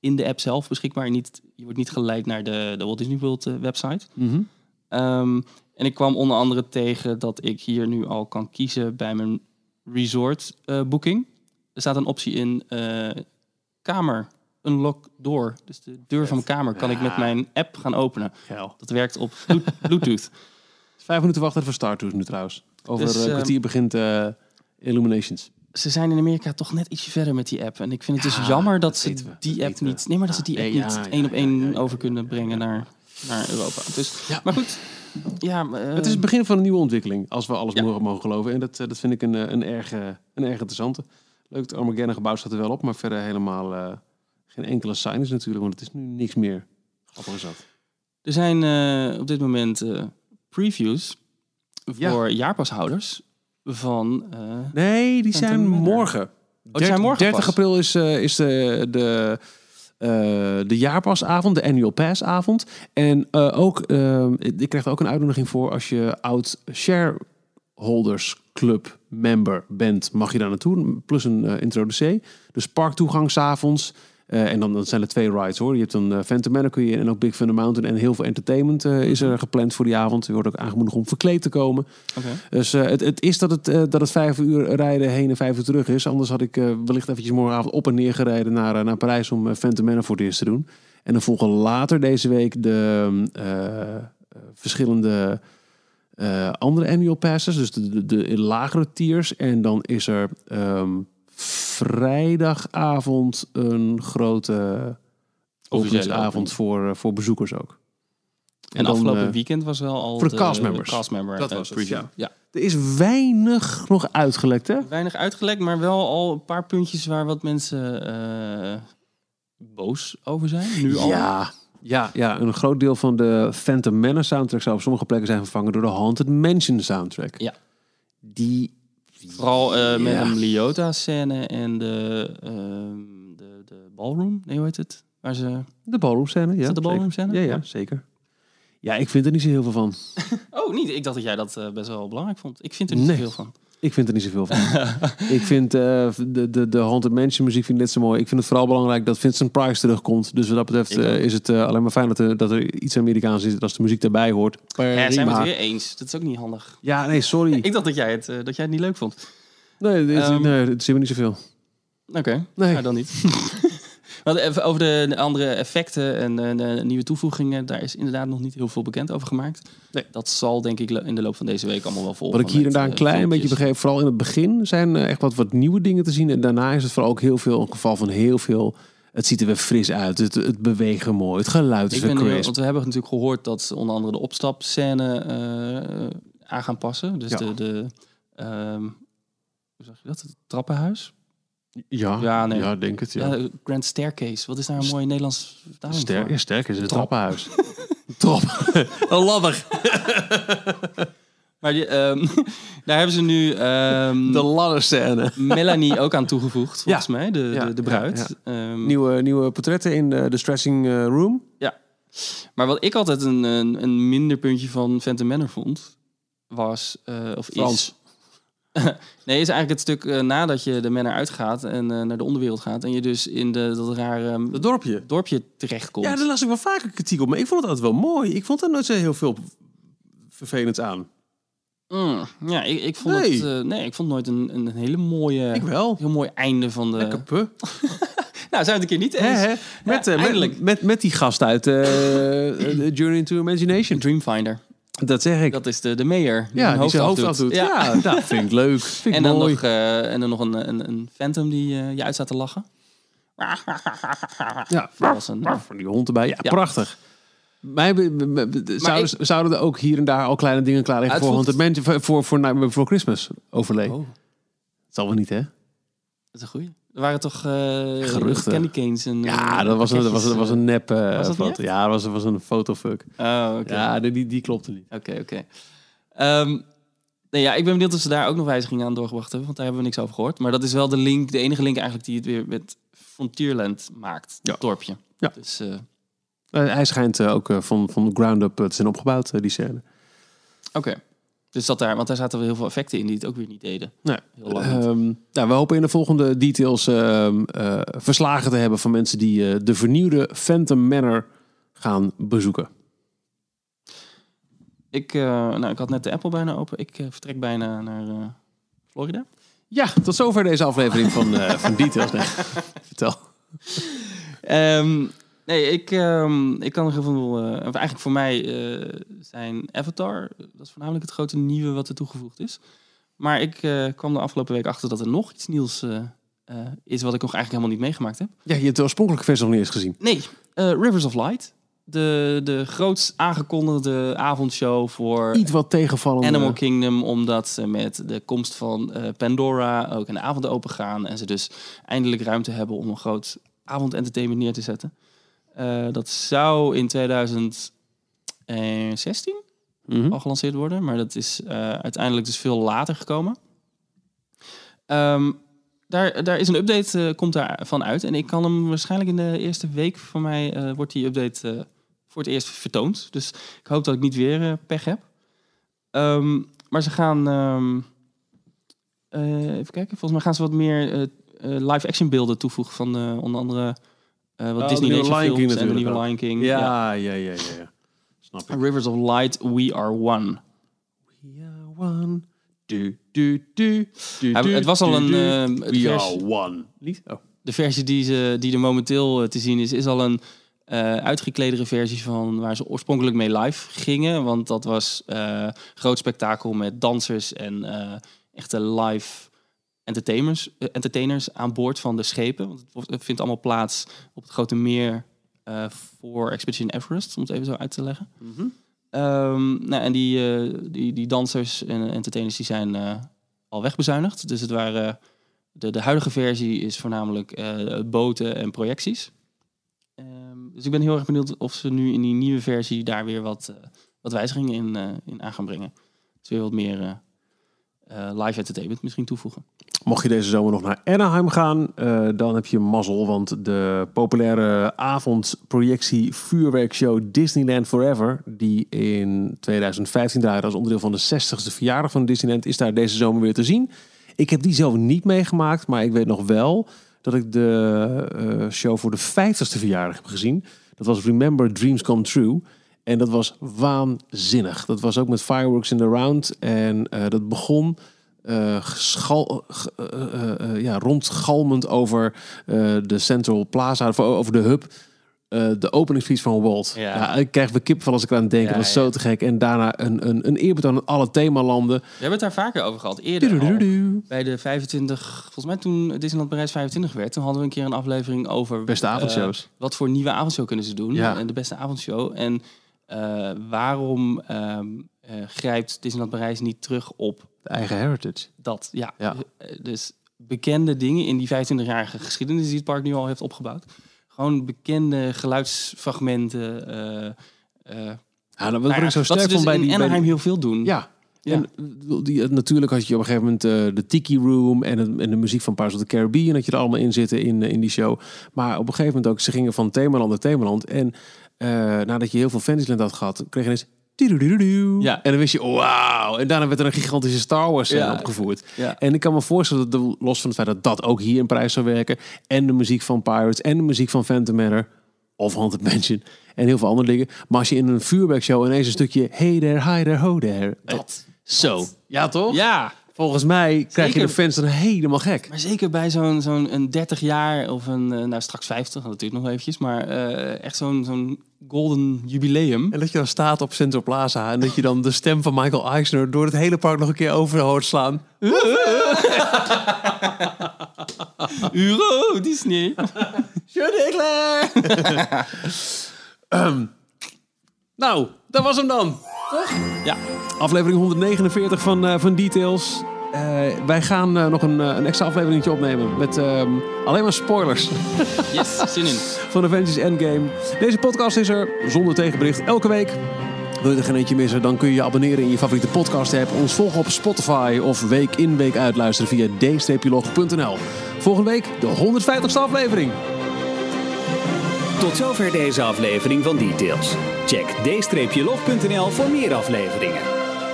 in de app zelf beschikbaar. Niet, je wordt niet geleid naar de, de Walt Disney World website. Mhm. Ehm, en ik kwam onder andere tegen dat ik hier nu al kan kiezen bij mijn resort eh, boeking. Er staat een optie in eh, kamer unlock door. Dus de deur van mijn kamer kan ik met mijn app gaan openen. Geil. Dat werkt op Blu- Bluetooth. Vijf minuten wachten voor Star Tours nu trouwens. Over Dus, eh, een eh, kwartier begint Illuminations. Ze zijn in Amerika toch net ietsje verder met die app. En ik vind het Ja, dus jammer dat, dat ze die app we. niet... Nee, maar dat ze die app nee, niet één op één over kunnen brengen. Naar, naar Europa. Dus, Ja. Maar goed, ja... eh, Het is het begin van een nieuwe ontwikkeling, als we alles Ja. mogen, geloven. En dat, eh, dat vind ik een, eh, een, erg, een erg interessante. Leuk, het Armageddon gebouw staat er wel op, maar verder helemaal geen enkele sign is natuurlijk, want het is nu niks meer. Grappig is dat. Er zijn op dit moment previews Ja. voor jaarpashouders van... Nee, die zijn morgen. die zijn morgen 30 pas. april is, is de, de, de jaarpasavond, de annual passavond. En eh, ook, eh, ik krijg er ook een uitnodiging voor als je oud shareholders club member bent, mag je daar naartoe. Plus een eh introducee. Dus parktoegang Eh en dan, dan zijn er twee rides hoor. Je hebt dan eh Phantom Manor en ook Big Thunder Mountain. En heel veel entertainment eh, is er gepland voor die avond. Je wordt ook aangemoedigd om verkleed te komen. Dus het, het is dat het, dat het vijf uur rijden heen en vijf uur terug is. Anders had ik wellicht eventjes morgenavond op en neer gereden naar, naar Parijs om Phantom Manor voor het eerst te doen. En dan volgen later deze week de eh, eh, verschillende andere annual passes. Dus de, de, de lagere tiers. En dan is er ehm, vrijdagavond een grote openingsavond opening. voor, eh, voor bezoekers ook. En, dan, afgelopen eh, weekend was wel al voor de castmembers. castmember Dat eh, was het, ja. ja. Er is weinig nog uitgelekt, hè? Weinig uitgelekt, maar wel al een paar puntjes waar wat mensen eh, boos over zijn. Nu al. Ja, ja, ja, een groot deel van de Phantom Manor soundtrack zou op sommige plekken zijn vervangen door de Haunted Mansion soundtrack. Ja. Die, Vooral eh, met Ja. een Liotta-scène en de, ehm, de, de ballroom. Nee, hoe heet het? Waar ze... de ballroom scène, ja. dat de ballroom zeker. scène? Ja, ja, Ja. zeker. Ja, ik vind er niet zo heel veel van. Oh, niet. Ik dacht dat jij dat eh, best wel belangrijk vond. Ik vind er niet Nee. zoveel van. Ik vind er niet zoveel van. ik vind eh, de, de, de Haunted Mansion muziek vind ik net zo mooi. Ik vind het vooral belangrijk dat Vincent Price terugkomt. Dus wat dat betreft eh, is het eh, alleen maar fijn dat er, dat er iets Amerikaans is als de muziek daarbij hoort. Ja, zijn we het weer eens? Dat is ook niet handig. Ja, nee, sorry. Ik dacht dat jij het, eh, dat jij het niet leuk vond. Nee, dit, Ehm, nee, het zien we niet zoveel. Oké, Nee. nou dan niet. Even over de, de andere effecten en eh, de nieuwe toevoegingen, daar is inderdaad nog niet heel veel bekend over gemaakt. Nee. Dat zal denk ik in de loop van deze week allemaal wel volgen. Wat ik hier en daar een eh, klein beetje begreep, vooral in het begin, zijn eh, echt wat, wat nieuwe dingen te zien. En daarna is het vooral ook heel veel, een geval van heel veel. Het ziet er weer fris uit. Het, het bewegen mooi. Het geluid is Ik weer ben heel, crisp. want we hebben natuurlijk gehoord dat ze onder andere de opstapscène eh aan gaan passen. Dus Ja. de, de ehm, hoe zeg je dat? Het trappenhuis. Ja, Ja, nee. ja denk het. Ja. Ja, Grand Staircase. Wat is daar een mooi Nederlands vertaling Ster, voor? ja, sterk is het Trap. trappenhuis. Trap. een ladder. Maar die, ehm, daar hebben ze nu ehm, De ladderscène. Melanie ook aan toegevoegd, volgens mij, de, Ja, de, de ja, bruid. Ehm, Nieuwe, nieuwe portretten in de, de stretching eh, room. Maar wat ik altijd een, een, een minder puntje van Phantom Manor vond, was... eh, of Frans. is... nee, is eigenlijk het stuk eh, nadat je de Manor uitgaat en eh, naar de onderwereld gaat. En je dus in de, dat rare ehm, Het dorpje. dorpje terechtkomt. Ja, daar las ik wel vaker kritiek op. Maar ik vond het altijd wel mooi. Ik vond er nooit zo heel veel vervelends aan. Mm, ja, ik, ik vond Nee. het... eh, nee, ik vond nooit een, een hele mooie... Ik wel. Heel mooi einde van de... Lekker puh. Nou, zijn we het een keer niet eens. hè? Met, met, met, met die gast uit Journey into Imagination. Dreamfinder. Dat zeg ik. Dat is de, de mayor. Die ja, die zijn hoofd afdoet. afdoet. Ja, dat vind ik leuk. Vind ik En dan, mooi. nog, eh, en dan nog een, een, een phantom die eh, je uit staat te lachen. Ja, Dat was een, van die hond erbij. Ja, Ja. prachtig. Mij, be- be- zouden, zouden er ook hier en daar al kleine dingen klaar liggen voor, Haunted voor, voor, voor, voor Christmas overleven? Oh, Dat zal wel niet, hè? dat is een goeie. Er waren toch eh, Geruchten. candy canes en Ja, eh, dat was een, dat was, dat was een nep eh, Was dat foto. Ja, dat was, was een fotofuck. eh. Oh, oké. Ja, die, die, klopte niet. Oké, oké. Ehm, nee, ja, ik ben benieuwd of ze daar ook nog wijzigingen aan doorgebracht hebben, want daar hebben we niks over gehoord. Maar dat is wel de link, de enige link eigenlijk die het weer met Frontierland maakt, Ja. het dorpje. Ja. Dus eh, Eh, hij schijnt eh, ook eh, van, van ground up eh, te zijn opgebouwd, eh, die scène. oké. Dus dat daar, want daar zaten wel heel veel effecten in die het ook weer niet deden. Nee. Heel lang niet. Ehm, nou, we hopen in de volgende details ehm, eh, verslagen te hebben van mensen die eh, de vernieuwde Phantom Manor gaan bezoeken. Ik, eh, nou, ik had net de Apple bijna open. Ik vertrek bijna naar eh, Florida. Ja, tot zover deze aflevering van, eh, van Details. Nee, vertel. Ehm, nee, ik, ehm, ik kan heel veel... eh, eigenlijk voor mij eh, zijn Avatar... Dat is voornamelijk het grote nieuwe wat er toegevoegd is. Maar ik eh, kwam de afgelopen week achter dat er nog iets nieuws is... wat ik nog eigenlijk helemaal niet meegemaakt heb. Ja, je hebt de oorspronkelijke versie nog niet eens gezien. Nee, Rivers of Light. De, de grootst aangekondigde avondshow voor Iets wat tegenvallende... Animal Kingdom, omdat ze met de komst van Pandora ook een avond open gaan. En ze dus eindelijk ruimte hebben om een groot avondentertainment neer te zetten. Eh, dat zou in 2016 Mhm. al gelanceerd worden, maar dat is eh, uiteindelijk dus veel later gekomen. Ehm, daar, daar is een update, eh, komt daarvan uit. En ik kan hem waarschijnlijk in de eerste week van mij, wordt die update voor het eerst vertoond. Dus ik hoop dat ik niet weer pech heb. Ehm, maar ze gaan, ehm, eh, even kijken, volgens mij gaan ze wat meer eh, live-action beelden toevoegen van onder andere eh, wat Oh, Disney Nation Lion King en de nieuwe. Lion King. Ja, ja, ja, ja, ja. Snap ik. Rivers of Light, We Are One. We are one. Du, du, du, du, Ja, het was al een, ehm, We vers- are one. Oh. de versie die, ze, die er momenteel eh, te zien is, is al een eh uitgekledere versie van waar ze oorspronkelijk mee live gingen. Want dat was groot spektakel met dansers en echte live entertainers, eh, entertainers aan boord van de schepen. Want het het vindt allemaal plaats op het grote meer eh, voor Expedition Everest, om het even zo uit te leggen. Mhm. Ehm, nou, en die, eh, die, die dansers en entertainers die zijn al wegbezuinigd. Dus het waren, de, de huidige versie is voornamelijk boten en projecties. Ehm, dus ik ben heel erg benieuwd of ze nu in die nieuwe versie daar weer wat, wat wijzigingen in, in aan gaan brengen. Dus weer wat meer live entertainment misschien toevoegen. Mocht je deze zomer nog naar Anaheim gaan, eh, dan heb je mazzel. Want de populaire avondprojectie vuurwerkshow Disneyland Forever... die in 2015 draaide als onderdeel van de 60ste verjaardag van Disneyland... is daar deze zomer weer te zien. Ik heb die zelf niet meegemaakt, maar ik weet nog wel... dat ik de eh, show voor de 50ste verjaardag heb gezien. Dat was Remember Dreams Come True... En dat was waanzinnig. Dat was ook met fireworks in the round. En eh, dat begon eh, ja, rondgalmend over de Central Plaza, of over de hub. de openingsspeech van Walt. Ja. Ja. ik krijg weer kipvel als ik eraan denk. Ja, dat is zo te gek. En daarna een, een, een eerbetoon aan alle themalanden. We hebben het daar vaker over gehad. Eerder. Bij de 25, volgens mij toen Disneyland Parijs 25 werd, toen hadden we een keer een aflevering over Beste avondshows. wat voor nieuwe avondshow kunnen ze doen? En de beste avondshow. En eh, waarom ehm, eh, grijpt Disneyland Parijs niet terug op De eigen heritage. dat? Ja. Ja. Eh, Dus bekende dingen in die 25-jarige geschiedenis die het park nu al heeft opgebouwd. Gewoon bekende geluidsfragmenten. eh, eh, Ja, wat nou ik zo sterk dus vond bij in die... bij die- Anaheim heel veel doen. Ja. Ja. En die, natuurlijk had je op een gegeven moment de Tiki Room en, het- en de muziek van Pirates of the Caribbean dat je er allemaal in zitten in, in die show. Maar op een gegeven moment ook, ze gingen van themaland naar themaland. En nadat je heel veel Fantasyland had gehad, kreeg je tidoedoedoe. Ja. En dan wist je, wauw. En daarna werd er een gigantische Star Wars scène Ja. opgevoerd. Ja. En ik kan me voorstellen, dat de- los van het feit dat dat ook hier in prijs zou werken. En de muziek van Pirates en de muziek van Phantom Manor. Of Haunted Mansion. En heel veel andere dingen. Maar als je in een vuurwerkshow ineens een stukje... Hey there, hi there, ho there. Dat. Zo. Ja, toch? Ja, Volgens mij krijg je de fans dan helemaal gek. maar zeker bij zo'n zo'n een 30 jaar of een, eh, nou straks 50, dat natuurlijk nog eventjes, maar eh, echt zo'n zo'n golden jubileum. En dat je dan staat op Central Plaza... en dat je dan de stem van Michael Eisner... door het hele park nog een keer over hoort slaan. Euro Disney. Je declare! Ehm, nou, dat was hem dan. Ja, Aflevering 149 van, eh, van Details. Eh, wij gaan eh, nog een, eh, een extra afleveringetje opnemen met ehm, alleen maar spoilers yes, zin in. van Avengers Endgame. Deze podcast is er zonder tegenbericht elke week. Wil je er geen eentje missen, dan kun je je abonneren in je favoriete podcast app. Ons volgen op Spotify of week in week uitluisteren via d-log.nl. Volgende week de 150ste aflevering. Tot zover deze aflevering van Details. Check d-log.nl voor meer afleveringen.